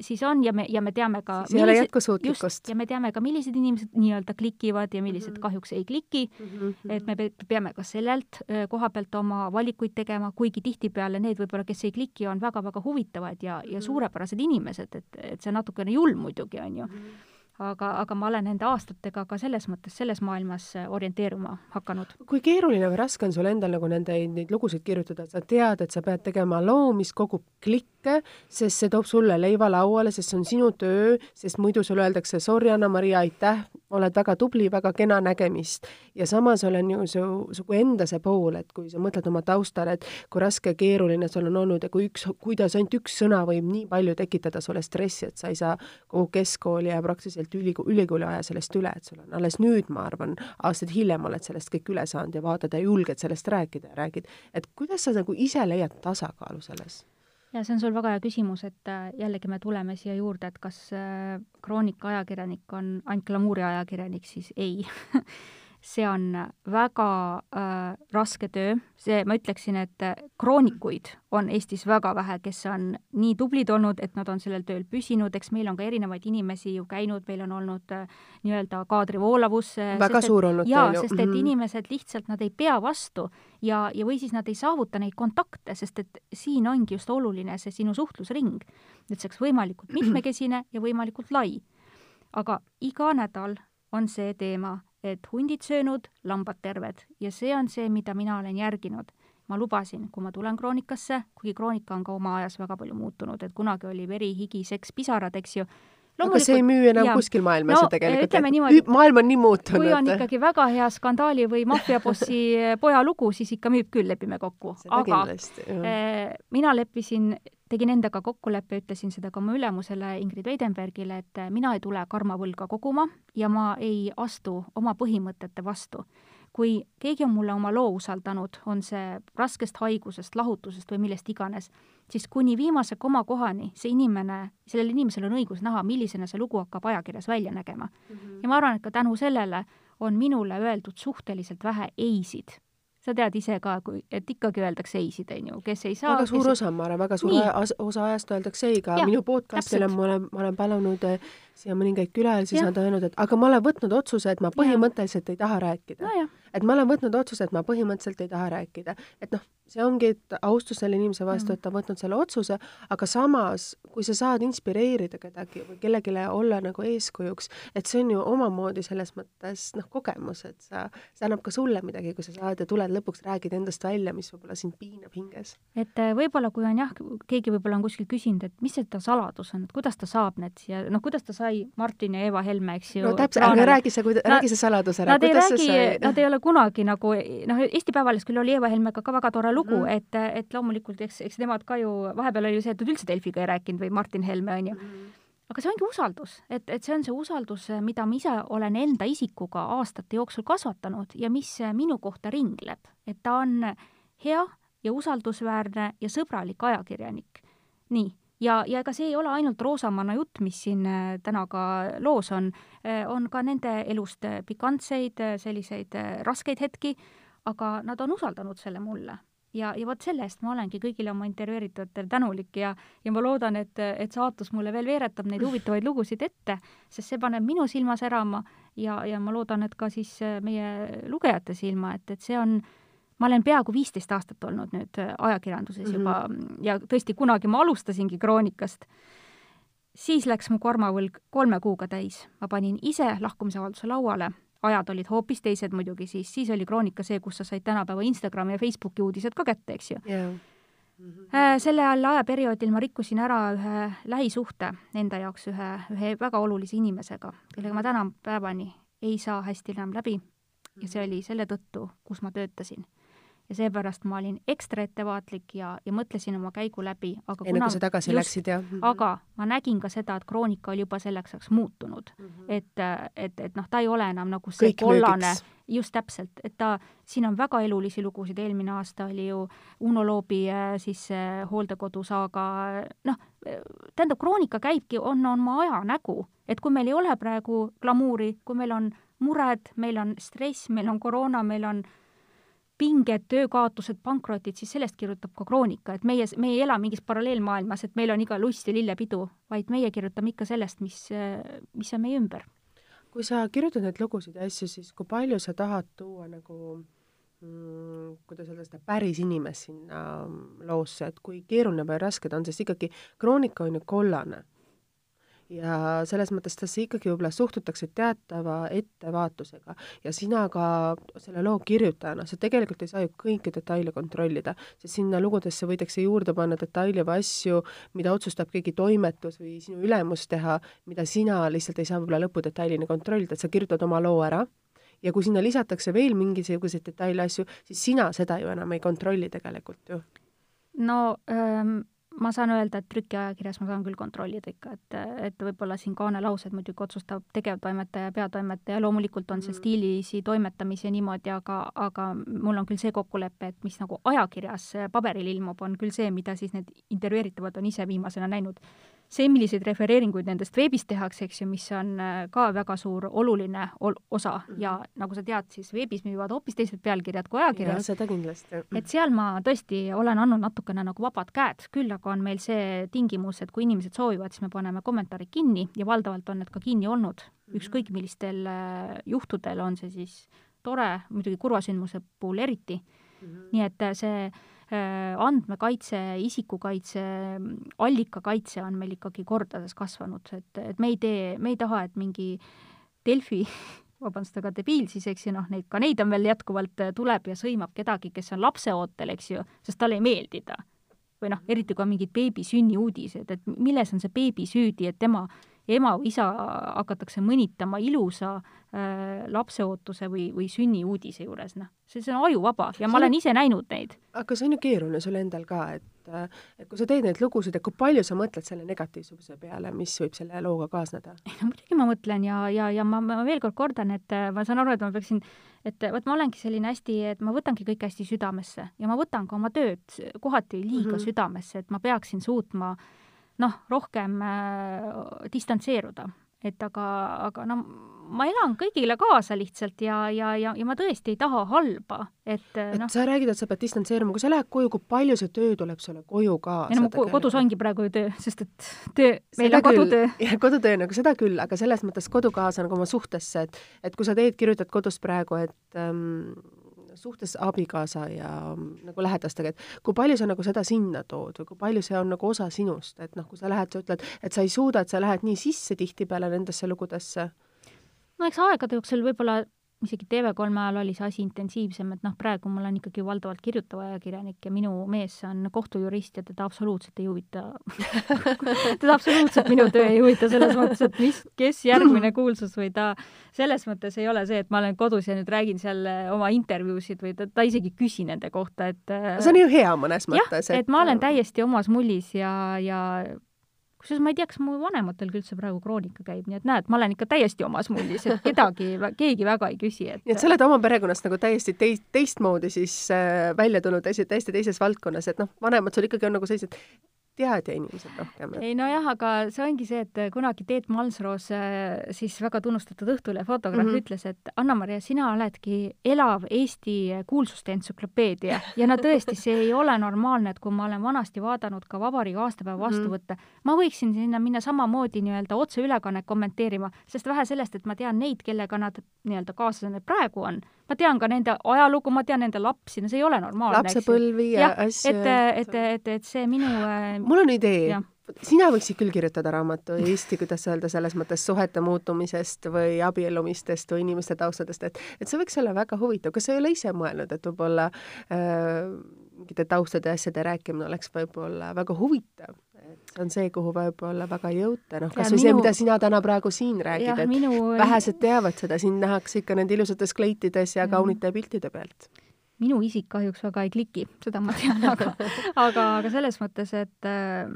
siis on ja me, ja me teame ka siis ei ole jätkusuutlikkust. ja me teame ka, millised inimesed nii-öelda klikivad ja millised mm -hmm. kahjuks ei kliki mm, -hmm. et me peame ka sellelt koha pealt oma valikuid tegema, kuigi tihtipeale need võib-olla, kes ei kliki, on väga-väga huvitavad ja, ja mhm. suurepärased inimesed, et, et see natukene julm muidugi, on ju mm. -hmm aga, aga ma olen nende aastatega ka selles mõttes, selles maailmas orienteeruma hakanud. kui keeruline või raske on sul endal nagu nende, neid lugusid kirjutada, sa tead, et sa pead tegema loo, mis kogub klikke, sest see toob sulle leiva lauale, sest see on sinu töö, sest muidu sulle öeldakse sorry, Anna-Maria, aitäh, oled väga tubli, väga kena nägemist. ja samas olen ju su, su enda see pool, et kui sa mõtled oma taustale, et kui raske ja keeruline sul on olnud ja kui üks, kuidas ainult üks sõna võib nii palju tekitada sulle stressi, et sa ei saa kogu keskkooli ja praktiliselt ülikooli, ülikooli aja sellest üle, et sul on alles nüüd, ma arvan, aastaid hiljem oled sellest kõik üle saanud ja vaatad ja julged sellest rääkida ja räägid, et kuidas sa nagu ise leiad tasakaalu selles? Ja see on sul väga hea küsimus, et äh, jällegi me tuleme siia juurde, et kas äh, kroonika ajakirjanik on ainult glamuuri ajakirjanik, siis ei see on väga äh, raske töö, see, ma ütleksin, et kroonikuid on Eestis väga vähe, kes on nii tublid olnud, et nad on sellel tööl püsinud, eks meil on ka erinevaid inimesi ju käinud, meil on olnud äh, nii-öelda kaadrivoolavus äh, väga sest, suur olnud jaa, sest et mm -hmm. inimesed lihtsalt, nad ei pea vastu ja, ja või siis nad ei saavuta neid kontakte, sest et siin ongi just oluline see sinu suhtlusring, et see oleks võimalikult mitmekesine ja võimalikult lai. aga iga nädal on see teema, et hundid söönud, lambad terved ja see on see, mida mina olen järginud. ma lubasin, kui ma tulen kroonikasse, kuigi kroonika on ka oma ajas väga palju muutunud, et kunagi oli veri, higi, seks, pisarad, eks ju, aga see ei müü enam ja. kuskil maailmas no, ju tegelikult, et niimoodi, maailm on nii muutunud. kui on ikkagi väga hea skandaali või maffiabossi poja lugu, siis ikka müüb küll, lepime kokku. aga kindlasti, äh, mina leppisin, tegin endaga kokkuleppe, ütlesin seda ka oma ülemusele Ingrid Weidenbergile, et mina ei tule karmavõlga koguma ja ma ei astu oma põhimõtete vastu kui keegi on mulle oma loo usaldanud, on see raskest haigusest, lahutusest või millest iganes, siis kuni viimase komakohani see inimene, sellel inimesel on õigus näha, millisena see lugu hakkab ajakirjas välja nägema mm. -hmm. ja ma arvan, et ka tänu sellele on minule öeldud suhteliselt vähe ei-sid sa tead ise ka, kui, et ikkagi öeldakse ei-sid, on ju, kes ei saa väga suur kes... osa, ma arvan, väga suur Nii. osa ajast öeldakse ei ka. minu podcast'ile ma olen, ma olen palunud eh, siia mõningaid külalisi, siis nad on öelnud, et aga ma olen võtnud otsuse, et ma põhimõtteliselt ja. ei taha rääkida no. Et ma olen võtnud otsuse, et ma põhimõtteliselt ei taha rääkida. et noh, see ongi, et austus selle inimese vastu mm., et ta on võtnud selle otsuse, aga samas, kui sa saad inspireerida kedagi või kellelegi olla nagu eeskujuks, et see on ju omamoodi selles mõttes noh, kogemus, et sa, see annab ka sulle midagi, kui sa saad ja tuled lõpuks, räägid endast välja, mis võib-olla sind piinab hinges. et äh, võib-olla, kui on jah, keegi võib-olla on kuskil küsinud, et mis see ta saladus on, et kuidas ta saab need siia, noh, kuidas ta sai Martin ja Eva Helme, eks ju. no täpselt, aga räägi see, räägi see saladus ära, kuidas see sai? Nad ei ole kunagi nagu, noh, Eesti Päevalehes küll oli Eva Helmega ka väga tore lugu mm, et, et loomulikult eks, eks nemad ka ju, vahepeal oli ju see, et nad üldse Delfiga ei rääkinud või Martin Helme, on ju mm. aga see ongi usaldus, et, et see on see usaldus, mida ma ise olen enda isikuga aastate jooksul kasvatanud ja mis minu kohta ringleb, et ta on hea ja usaldusväärne ja sõbralik ajakirjanik. nii, ja, ja ega see ei ole ainult roosamanna jutt, mis siin äh, täna ka loos on, äh, on ka nende elust pikantseid, selliseid äh, raskeid hetki, aga nad on usaldanud selle mulle. Ja, ja vot selle eest ma olengi kõigile oma intervjueeritujatele tänulik ja, ja ma loodan, et, et saatus mulle veel veeretab neid huvitavaid lugusid ette, sest see paneb minu silma särama ja, ja ma loodan, et ka siis meie lugejate silma, et, et see on, ma olen peaaegu viisteist aastat olnud nüüd ajakirjanduses mm -hmm. juba ja tõesti, kunagi ma alustasingi Kroonikast, siis läks mu kormavõlg kolme kuuga täis. ma panin ise lahkumisavalduse lauale. Ajad olid hoopis teised muidugi, siis, siis oli Kroonika see, kus sa said tänapäeva Instagrami ja Facebooki uudised ka kätte, eks ju. Yeah.. Mm -hmm. sellel ajaperioodil ma rikkusin ära ühe lähisuhte enda jaoks ühe, ühe väga olulise inimesega, kellega ma tänapäevani ei saa hästi enam läbi. Ja see oli selle tõttu, kus ma töötasin ja seepärast ma olin ekstra ettevaatlik ja, ja mõtlesin oma käigu läbi, aga enne kui sa tagasi just, läksid, jah? -hmm. aga ma nägin ka seda, et Kroonika oli juba selleks ajaks muutunud mm. -hmm. et, et, et noh, ta ei ole enam nagu see Kõik kollane, just täpselt, et ta, siin on väga elulisi lugusid, eelmine aasta oli ju Uno Loobi äh, siis hooldekodusaaga, noh, tähendab, Kroonika käibki, on oma aja nägu, et kui meil ei ole praegu glamuuri, kui meil on mured, meil on stress, meil on koroona, meil on pinged, töökaotused, pankrotid, siis sellest kirjutab ka Kroonika, et meie, me ei ela mingis paralleelmaailmas, et meil on iga lust ja lillepidu, vaid meie kirjutame ikka sellest, mis, mis on meie ümber. kui sa kirjutad neid lugusid ja asju, siis kui palju sa tahad tuua nagu mm, kuidas öelda seda päris inimest sinna loosse, et kui keeruline või raske ta on, sest ikkagi Kroonika on ju kollane ja selles mõttes tassi ikkagi võib-olla suhtutakse teatava ettevaatusega ja sina ka selle loo kirjutajana, sa tegelikult ei saa ju kõiki detaile kontrollida, sest sinna lugudesse võidakse juurde panna detaile või asju, mida otsustab keegi toimetus või sinu ülemus teha, mida sina lihtsalt ei saa võib-olla lõpudetailini kontrollida, et sa kirjutad oma loo ära ja kui sinna lisatakse veel mingisuguseid detaile asju, siis sina seda ju enam ei kontrolli tegelikult ju. no ähm ma saan öelda, et trükiajakirjas ma saan küll kontrollida ikka, et, et võib-olla siin kaanelaused muidugi otsustab tegevtoimetaja, peatoimetaja, loomulikult on see mm. stiilisi toimetamisi ja niimoodi, aga, aga mul on küll see kokkulepe, et mis nagu ajakirjas paberil ilmub, on küll see, mida siis need intervjueeritavad on ise viimasena näinud see, milliseid refereeringuid nendest veebis tehakse, eks ju, mis on äh, ka väga suur oluline ol osa -hmm. ja nagu sa tead, siis veebis müüvad hoopis teised pealkirjad kui ajakirjas. seda kindlasti. et seal ma tõesti olen andnud natukene nagu vabad käed, küll aga on meil see tingimus, et kui inimesed soovivad, siis me paneme kommentaarid kinni ja valdavalt on need ka kinni olnud -hmm. ükskõik millistel äh, juhtudel, on see siis tore, muidugi kurva sündmuse puhul eriti mm, -hmm. nii et äh, see andmekaitse, isikukaitse, allikakaitse on meil ikkagi kordades kasvanud, et, et me ei tee, me ei taha, et mingi Delfi vabandust, aga debiil siis, eks ju, noh, neid, ka neid on veel jätkuvalt, äh, tuleb ja sõimab kedagi, kes on lapseootel, eks ju, sest talle ei meeldi ta. või noh, eriti kui on mingid beebi sünniuudised, et milles on see beebi süüdi, et tema ema või isa hakatakse mõnitama ilusa äh, lapseootuse või, või sünniuudise juures, noh, see, see on ajuvaba ja ma olen ise näinud neid. aga see on ju keeruline sul endal ka, et äh, et kui sa teed neid lugusid, et kui palju sa mõtled selle negatiivsuse peale, mis võib selle looga kaasneda? ei no muidugi ma mõtlen ja, ja, ja ma, ma veel kord kordan, et äh, ma saan aru, et ma peaksin, et vot ma olengi selline hästi, et ma võtangi kõike hästi südamesse ja ma võtan ka oma tööd kohati liiga mm -hmm. südamesse, et ma peaksin suutma äh, noh, rohkem äh, distantseeruda, et aga, aga no ma elan kõigile kaasa lihtsalt ja, ja, ja, ja ma tõesti ei taha halba, et et noh. sa räägid, et sa pead distantseeruma, kui sa lähed koju, kui palju see töö tuleb sulle koju kaasa? ei no mu kodus ongi praegu ju töö, sest et töö, meil on kodutöö. jah, kodutöö nagu seda küll, aga selles mõttes kodu kaasa nagu oma suhtesse, et et kui sa teed, kirjutad kodus praegu, et ähm, suhtes abikaasa ja nagu lähedastega, et kui palju sa nagu seda sinna tood või kui palju see on nagu osa sinust, et noh, kui sa lähed, sa ütled, et sa ei suuda, et sa lähed nii sisse tihtipeale nendesse lugudesse? no eks aegade jooksul võib-olla isegi TV3 ajal oli see asi intensiivsem, et noh, praegu ma olen ikkagi valdavalt kirjutav ajakirjanik ja minu mees on kohtujurist ja teda absoluutselt ei huvita teda absoluutselt minu töö ei huvita selles mõttes, et mis, kes järgmine kuulsus või ta, selles mõttes ei ole see, et ma olen kodus ja nüüd räägin seal oma intervjuusid või ta, ta isegi ei küsi nende kohta, et see on ju hea mõnes mõttes. et ma olen täiesti omas mullis ja, ja kusjuures ma ei tea, kas mu vanematelgi üldse praegu kroonika käib, nii et näed, ma olen ikka täiesti omas mullis, et kedagi, keegi väga ei küsi, et nii et sa oled oma perekonnast nagu täiesti teist, teistmoodi siis äh, välja tulnud täiesti, täiesti teises valdkonnas, et noh, vanemad sul ikkagi on nagu sellised teadja inimesed rohkem. ei nojah, aga see ongi see, et kunagi Teet Malmsroos, äh, siis väga tunnustatud Õhtulehe fotograaf mm, -hmm. ütles, et Anna-Maria, sina oledki elav Eesti kuulsuste entsüklopeedia ja no tõesti, see ei ole normaalne, et kui ma olen vanasti vaadanud ka vabariigi aastapäeva mhm. vastuvõtte mm, -hmm. ma võiksin sinna minna samamoodi nii-öelda otseülekannet kommenteerima, sest vähe sellest, et ma tean neid, kellega nad nii-öelda kaaslased praegu on, ma tean ka nende ajalugu, ma tean nende lapsi, no see ei ole normaalne. lapsepõlvi ja, asju. et, et, et, et see minu äh, mul on idee. sina võiksid küll kirjutada raamatu Eesti, kuidas öelda, selles mõttes suhete muutumisest või abiellumistest või inimeste taustadest, et, et see võiks olla väga huvitav. kas sa ei ole ise mõelnud, et võib-olla äh, mingite taustade ja asjade rääkimine oleks võib-olla väga huvitav? Et see on see, kuhu võib-olla väga ei jõuta, noh, kas või minu... see, mida sina täna praegu siin räägid, et minu... vähesed teavad seda, sind nähakse ikka nende ilusates kleitides ja, ja. kaunite piltide pealt minu isik kahjuks väga ei kliki, seda ma tean, aga, aga, aga selles mõttes, et äh,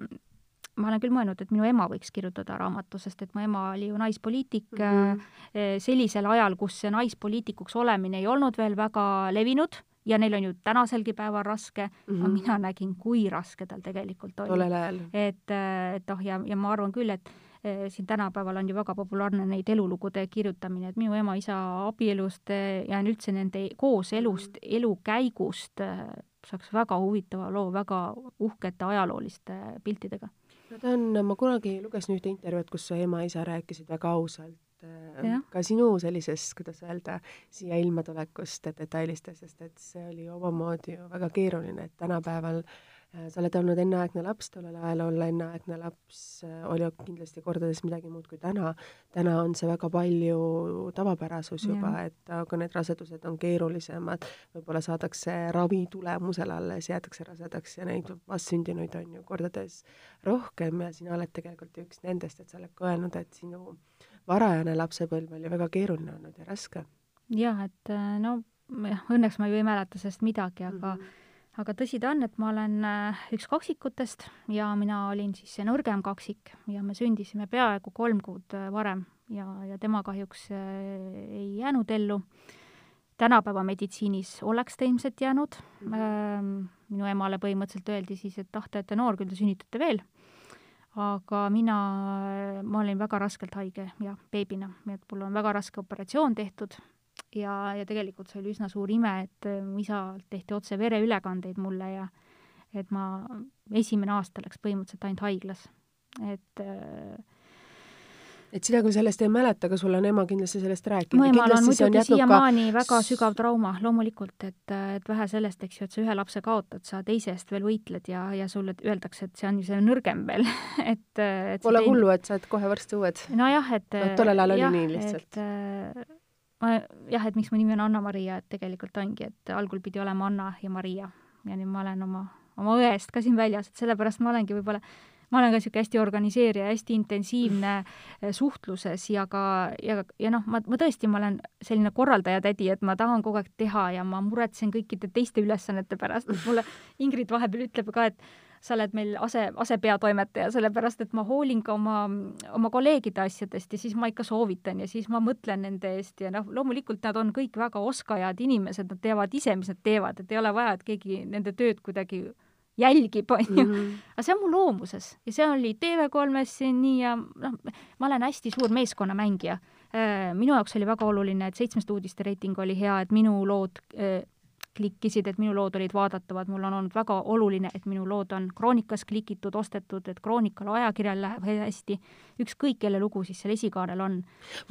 ma olen küll mõelnud, et minu ema võiks kirjutada raamatu, sest et mu ema oli ju naispoliitik mm -hmm. sellisel ajal, kus see naispoliitikuks olemine ei olnud veel väga levinud ja neil on ju tänaselgi päeval raske mm, -hmm. aga mina nägin, kui raske tal tegelikult oli. tollel ajal. et, et noh, ja, ja ma arvan küll, et Eh, siin tänapäeval on ju väga populaarne neid elulugude kirjutamine, et minu ema-isa abielust eh, ja üldse nende kooselust, elukäigust eh, saaks väga huvitava loo väga uhkete ajalooliste piltidega. no ta on, ma kunagi lugesin ühte intervjuud, kus su ema-isa rääkisid väga ausalt Ja. ka sinu sellisest, kuidas öelda, siia ilma tulekust detailistest, sest et see oli omamoodi ju väga keeruline, et tänapäeval äh, Äh, sa oled olnud enneaegne laps, tollel ajal olla enneaegne laps äh, oli kindlasti kordades midagi muud kui täna. täna on see väga palju tavapärasus juba, et aga need rasedused on keerulisemad, võib-olla saadakse ravi tulemusel alles, jäädakse rasedaks ja neid vastsündinuid on ju kordades rohkem ja sina oled tegelikult üks nendest, et sa oled ka öelnud, et sinu varajane lapsepõlv oli väga keeruline olnud ja raske. jah, et äh, no õnneks ma ju ei mäleta sellest midagi, aga mm -hmm aga tõsi ta on, et ma olen äh, üks kaksikutest ja mina olin siis see nõrgem kaksik ja me sündisime peaaegu kolm kuud äh, varem ja, ja tema kahjuks ei jäänud ellu. tänapäeva meditsiinis oleks ta ilmselt jäänud mm. -hmm. minu emale põhimõtteliselt öeldi siis, et ah, te olete noor, küll te sünnitate veel. Aga mina, ma olin väga raskelt haige ja beebina, nii et mul on väga raske operatsioon tehtud ja, ja tegelikult see oli üsna suur ime, et mu isalt tehti otse vereülekandeid mulle ja et ma, esimene aasta läks põhimõtteliselt ainult haiglas, et äh, et sina küll sellest ei mäleta, aga sul on ema kindlasti sellest rääkinud. mu emal on muidugi siiamaani ka... väga sügav trauma, loomulikult, et, et vähe sellest, eks ju, et sa ühe lapse kaotad, sa teise eest veel võitled ja, ja sulle öeldakse, et see on ju see nõrgem veel et, et Pole teine... hullu, et sa oled kohe varsti uued. nojah, et no, tollel ajal oli nii lihtsalt. et ma jah, et miks mu nimi on Anna-Maria, et tegelikult ongi, et algul pidi olema Anna ja Maria ja nüüd ma olen oma, oma õest ka siin väljas, et sellepärast ma olengi võib-olla, ma olen ka niisugune hästi organiseerija, hästi intensiivne eh, suhtluses ja ka, ja, ja noh, ma, ma tõesti, ma olen selline korraldaja tädi, et ma tahan kogu aeg teha ja ma muretsen kõikide teiste ülesannete pärast, et mulle Ingrid vahepeal ütleb ka, et sa oled meil ase, asepeatoimetaja, sellepärast et ma hoolin ka oma, oma kolleegide asjadest ja siis ma ikka soovitan ja siis ma mõtlen nende eest ja noh, loomulikult nad on kõik väga oskajad inimesed, nad teavad ise, mis nad teevad, et ei ole vaja, et keegi nende tööd kuidagi jälgib, on ju. Mhm. aga see on mu loomuses ja see oli TV3-s nii ja noh, ma olen hästi suur meeskonnamängija. Äh, minu jaoks oli väga oluline, et seitsmest uudiste reiting oli hea, et minu lood äh, klikkisid, et minu lood olid vaadatavad, mul on olnud väga oluline, et minu lood on Kroonikas klikitud, ostetud, et Kroonikal ajakirjal läheb hästi, ükskõik, kelle lugu siis seal esikaanel on.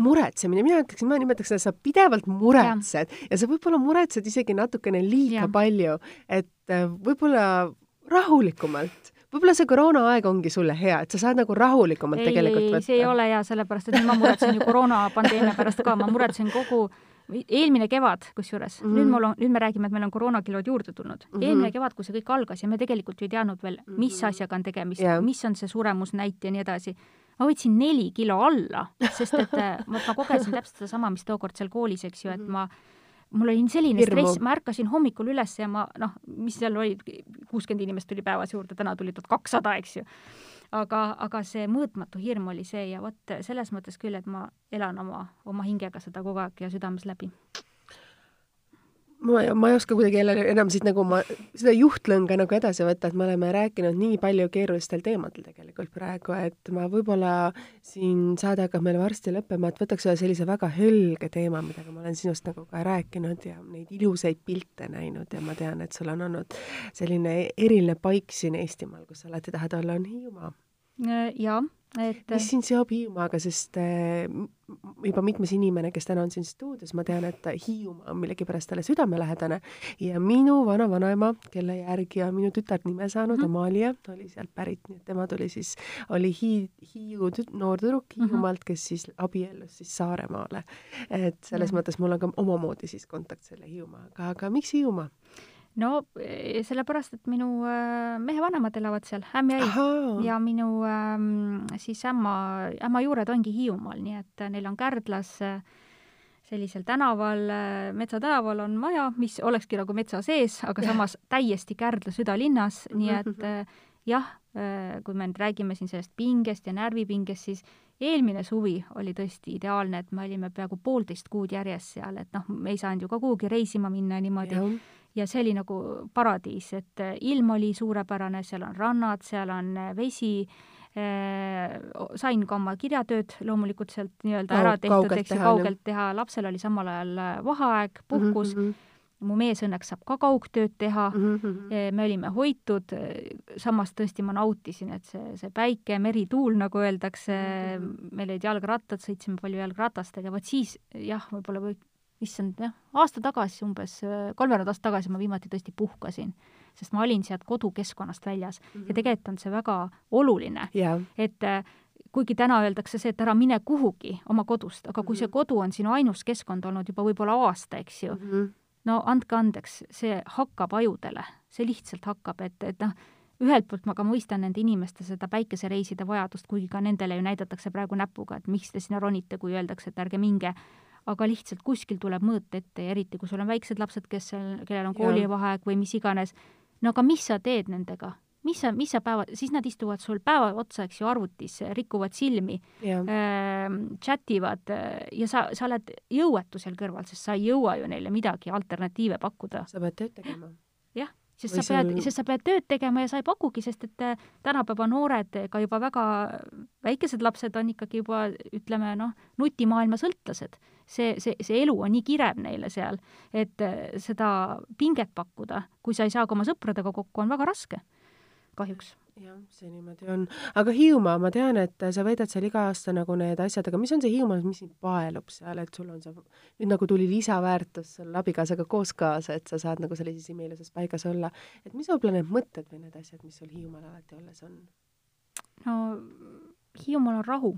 muretsemine, mina ütleksin, ma nimetaks seda, sa pidevalt muretsed ja, ja sa võib-olla muretsed isegi natukene liiga ja. palju, et äh, võib-olla rahulikumalt võib-olla see koroonaaeg ongi sulle hea, et sa saad nagu rahulikumalt ei, tegelikult võtta. see ei ole hea, sellepärast et ma muretsen ju koroonapandeemia pärast ka, ma muretsen kogu eelmine kevad, kusjuures mm, -hmm. nüüd mul on, nüüd me räägime, et meil on koroonakilod juurde tulnud mm. -hmm. eelmine kevad, kui see kõik algas ja me tegelikult ju ei teadnud veel, mis mm -hmm. asjaga on tegemist yeah., mis on see suremusnäit ja nii edasi. ma võtsin neli kilo alla, sest et äh, ma, ma kogesin täpselt sedasama, mis tookord seal koolis, eks ju, et mhm. ma mul oli selline Hirmu. stress, ma ärkasin hommikul üles ja ma noh, mis seal oli, kuuskümmend inimest tuli päevas juurde, täna tuli tuhat kakssada, eks ju aga, aga see mõõtmatu hirm oli see ja vot selles mõttes küll, et ma elan oma, oma hingega seda kogu aeg ja südames läbi ma, ma ei oska kuidagi jälle enam siit nagu ma, seda juhtlõnga nagu edasi võtta, et me oleme rääkinud nii palju keerulistel teemadel tegelikult praegu, et ma võib-olla siin saade hakkab meil varsti lõppema, et võtaks ühe sellise väga helge teema, millega ma olen sinust nagu ka rääkinud ja neid ilusaid pilte näinud ja ma tean, et sul on olnud selline eriline paik siin Eestimaal, kus sa alati tahad olla, on Hiiumaa. jaa et mis sind seob Hiiumaaga, sest äh, juba mitmes inimene, kes täna on siin stuudios, ma tean, et Hiiumaa on millegipärast talle südamelähedane ja minu vana-vanaema, kelle järgi on minu tütar nime saanud mm, -hmm. Amalia, oli sealt pärit, nii et tema tuli siis, oli Hii-, Hiiu tüt-, noor tüdruk mhm. Hiiumaalt, kes siis abiellus siis Saaremaale. et selles mm -hmm. mõttes mul on ka omamoodi siis kontakt selle Hiiumaaga, aga miks Hiiumaa? No eh, sellepärast, et minu äh, mehe vanemad elavad seal, ämm ja ei. ja minu ähm, siis ämma, ämma juured ongi Hiiumaal, nii et äh, neil on Kärdlas äh, sellisel tänaval, Metsa tänaval on maja, mis olekski nagu metsa sees, aga samas täiesti Kärdla südalinnas, nii et jah, kui me nüüd räägime siin sellest pingest ja närvipingest, siis eelmine suvi oli tõesti ideaalne, et me olime peaaegu poolteist kuud järjest seal, et noh, me ei saanud ju ka kuhugi reisima minna niimoodi. Ja see oli nagu paradiis, et äh, ilm oli suurepärane, seal on rannad, seal on äh, vesi äh,, sain ka oma kirjatööd loomulikult sealt nii-öelda ära tehtud, eks ju, kaugelt teha, lapsel oli samal ajal vaheaeg, puhkus. mm, -hmm mu mees õnneks saab ka kaugtööd teha. Mm, -hmm. me olime hoitud, samas tõesti ma nautisin, et see, see päike, meri, tuul, nagu öeldakse mm, -hmm. meil olid jalgrattad, sõitsime palju jalgratastega, vot siis jah, võib-olla või issand, jah, aasta tagasi umbes, kolmveerand aastat tagasi ma viimati tõesti puhkasin, sest ma olin sealt kodukeskkonnast väljas mm -hmm. ja tegelikult on see väga oluline yeah., et äh, kuigi täna öeldakse see, et ära mine kuhugi oma kodust, aga kui mm -hmm. see kodu on sinu ainus keskkond olnud juba võib-olla aasta, eks ju mm, -hmm. no andke andeks, see hakkab ajudele, see lihtsalt hakkab, et, et noh, ühelt poolt ma ka mõistan nende inimeste seda päikesereiside vajadust, kuigi ka nendele ju näidatakse praegu näpuga, et miks te sinna ronite, kui öeldakse, et ärge minge aga lihtsalt kuskil tuleb mõõt ette ja eriti, kui sul on väiksed lapsed, kes kellel on koolivaheaeg või mis iganes, no aga mis sa teed nendega? mis sa, mis sa päeva, siis nad istuvad sul päeva otsa, eks ju, arvutis, rikuvad silmi äh,, chat ivad äh, ja sa, sa oled jõuetu seal kõrval, sest sa ei jõua ju neile midagi alternatiive pakkuda. sa pead tööd tegema. Sest Või sa pead sul..., sest sa pead tööd tegema ja sa ei pakugi, sest et äh, tänapäeva noored, ka juba väga väikesed lapsed on ikkagi juba ütleme noh, nutimaailma sõltlased. see, see, see elu on nii kirev neile seal, et äh, seda pinget pakkuda, kui sa ei saa ka oma sõpradega kokku, on väga raske, kahjuks jah, see niimoodi on. aga Hiiumaa, ma tean, et sa veedad seal iga aasta nagu need asjad, aga mis on see Hiiumaa, mis sind paelub seal, et sul on see, nüüd nagu tuli lisaväärtus sul abikaasaga koos kaasa, et sa saad nagu sellises imeilusas paigas olla. et mis võib-olla need mõtted või need asjad, mis sul Hiiumaal alati olles on? no Hiiumaal on rahu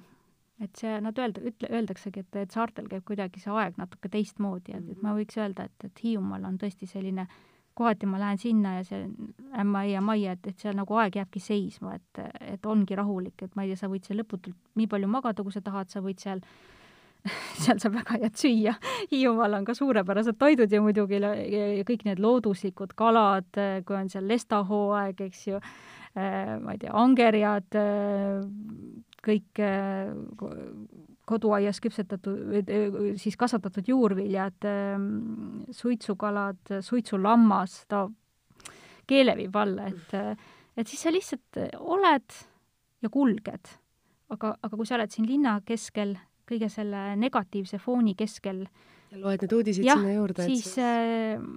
et see, nad öelda, ütle, öeldaksegi, et, et saartel käib kuidagi see aeg natuke teistmoodi, et, et ma võiks öelda, et, et Hiiumaal on tõesti selline äh, kohati ma lähen sinna ja see ämma ja majja, et, et seal nagu aeg jääbki seisma, et, et ongi rahulik, et ma ei tea, sa võid seal lõputult nii palju magada, kui sa tahad, sa võid seal seal saab väga head süüa. Hiiumaal on ka suurepärased toidud ja muidugi ja kõik need looduslikud kalad, kui on seal lestahooaeg, eks ju, ma ei tea, angerjad, kõik koduaias küpsetatud, siis kasvatatud juurviljad, ehm, suitsukalad, suitsulammas, ta keele viib alla, et, et siis sa lihtsalt oled ja kulged. aga, aga kui sa oled siin linna keskel, kõige selle negatiivse fooni keskel ja loed need uudised jah, sinna juurde, siis ehm,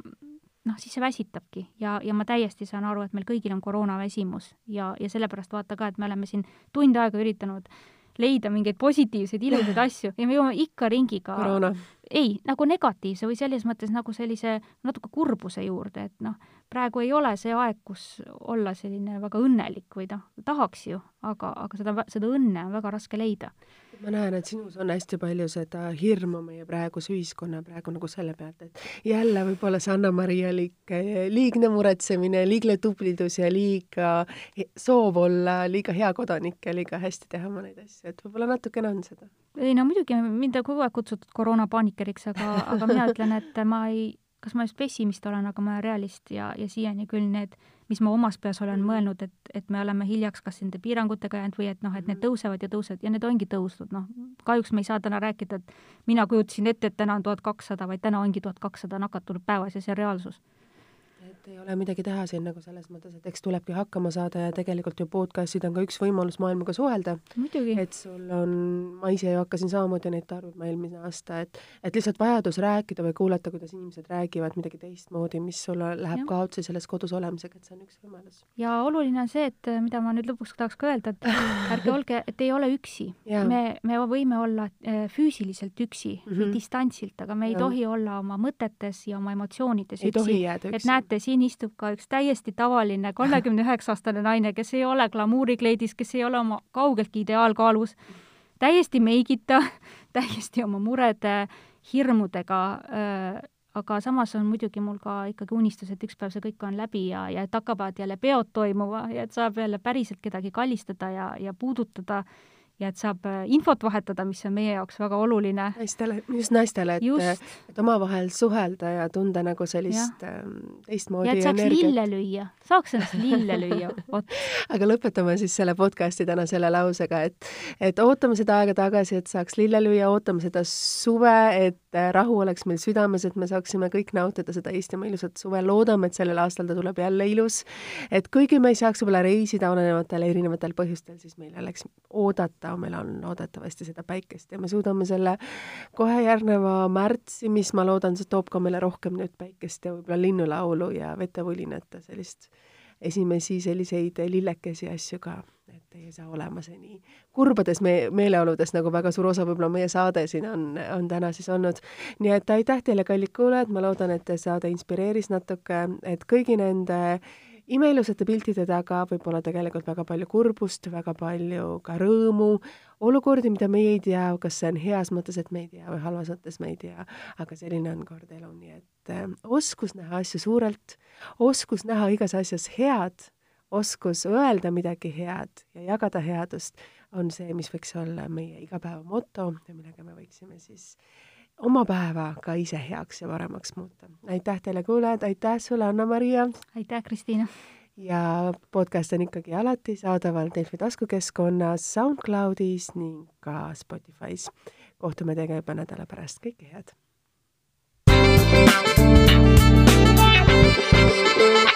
noh, siis see väsitabki ja, ja ma täiesti saan aru, et meil kõigil on koroonaväsimus ja, ja sellepärast vaata ka, et me oleme siin tund aega üritanud äh, leida mingeid positiivseid, ilusaid asju ja me jõuame ikka ringiga Koroona. ei, nagu negatiivse või selles mõttes nagu sellise natuke kurbuse juurde, et noh, praegu ei ole see aeg, kus olla selline väga õnnelik või noh, tahaks ju, aga, aga seda, seda õnne on väga raske leida ma näen, et sinus on hästi palju seda hirmu meie praeguse ühiskonna praegu nagu selle pealt, et jälle võib-olla see Anna-Maria liik, liigne muretsemine, liigne tublidus ja liiga soov olla liiga hea kodanik ja liiga hästi teha oma neid asju, et võib-olla natukene on seda. ei no muidugi, mind on kogu aeg kutsutud koroonapaanikeriks, aga, aga mina ütlen, et ma ei, kas ma just pessimist olen, aga ma olen realist ja, ja siiani küll need mis ma omas peas olen mõelnud, et, et me oleme hiljaks kas nende piirangutega jäänud või et noh, et need Mhm. tõusevad ja tõusevad ja need ongi tõusnud, noh, kahjuks me ei saa täna rääkida, et mina kujutasin ette, et täna on tuhat kakssada, vaid täna ongi tuhat kakssada nakatunut päevas ja see on reaalsus. Et ei ole midagi teha siin nagu selles mõttes, et eks tulebki hakkama saada ja tegelikult ju podcast'id on ka üks võimalus maailmaga suhelda. et sul on, ma ise ju hakkasin samamoodi neid tarbima eelmine aasta, et, et lihtsalt vajadus rääkida või kuulata, kuidas inimesed räägivad midagi teistmoodi, mis sulle läheb kaotsi selles kodus olemisega, et see on üks võimalus. ja oluline on see, et mida ma nüüd lõpuks tahaks ka öelda, et ärge olge, et ei ole üksi. Me, me võime olla äh, füüsiliselt üksi mm, Mhm. -hmm. distantsilt, aga me ei Jaa. tohi olla oma mõtetes ja oma emotsioonides ei üksi. et näete, siin istub ka üks täiesti tavaline kolmekümne üheksa aastane naine, kes ei ole glamuurikleidis, kes ei ole oma kaugeltki ideaalkaalus, täiesti meigita, täiesti oma murede, hirmudega äh, aga samas on muidugi mul ka ikkagi unistus, et üks päev see kõik on läbi ja, ja et hakkavad jälle peod toimuma ja et saab jälle päriselt kedagi kallistada ja, ja puudutada ja et saab äh, infot vahetada, mis on meie jaoks väga oluline. naistele, just naistele, et, et omavahel suhelda ja tunda nagu sellist ähm, teistmoodi ja et saaks energiat. lille lüüa, saaks ennast lille lüüa, vot. aga lõpetame siis selle podcast'i täna selle lausega, et, et ootame seda aega tagasi, et saaks lille lüüa, ootame seda suve, et äh, rahu oleks meil südames, et me saaksime kõik nautida seda Eestimaa ilusat suve, loodame, et sellel aastal ta tuleb jälle ilus. et kuigi me ei saaks võib-olla reisida olenevatel erinevatel põhjustel, siis meil oleks oodata, meil on loodetavasti seda päikest ja me suudame selle kohe järgneva märtsi, mis ma loodan, see toob ka meile rohkem nüüd päikest ja võib-olla linnulaulu ja vetevulinat ja sellist esimesi selliseid lillekesi asju ka, et ei saa olema see nii kurbades me meeleoludes, nagu väga suur osa võib-olla meie saade siin on, on täna siis olnud. nii et aitäh teile, kallid kuulajad, ma loodan, et saade inspireeris natuke, et kõigi nende imeilusate piltide taga võib olla tegelikult väga palju kurbust, väga palju ka rõõmu, olukordi, mida meie ei tea, kas see on heas mõttes, et me ei tea või halvas mõttes me ei tea, aga selline on kord elu, nii et äh, oskus näha asju suurelt, oskus näha igas asjas head, oskus öelda midagi head ja jagada headust on see, mis võiks olla meie igapäeva moto ja millega me võiksime siis oma päeva ka ise heaks ja paremaks muuta. aitäh teile, kuulajad, aitäh sulle, Anna-Maria! aitäh, Kristiina! ja podcast on ikkagi alati saadaval Delfi taskukeskkonnas, SoundCloudis ning ka Spotify's. kohtume teiega juba nädala pärast, kõike head! Thank you.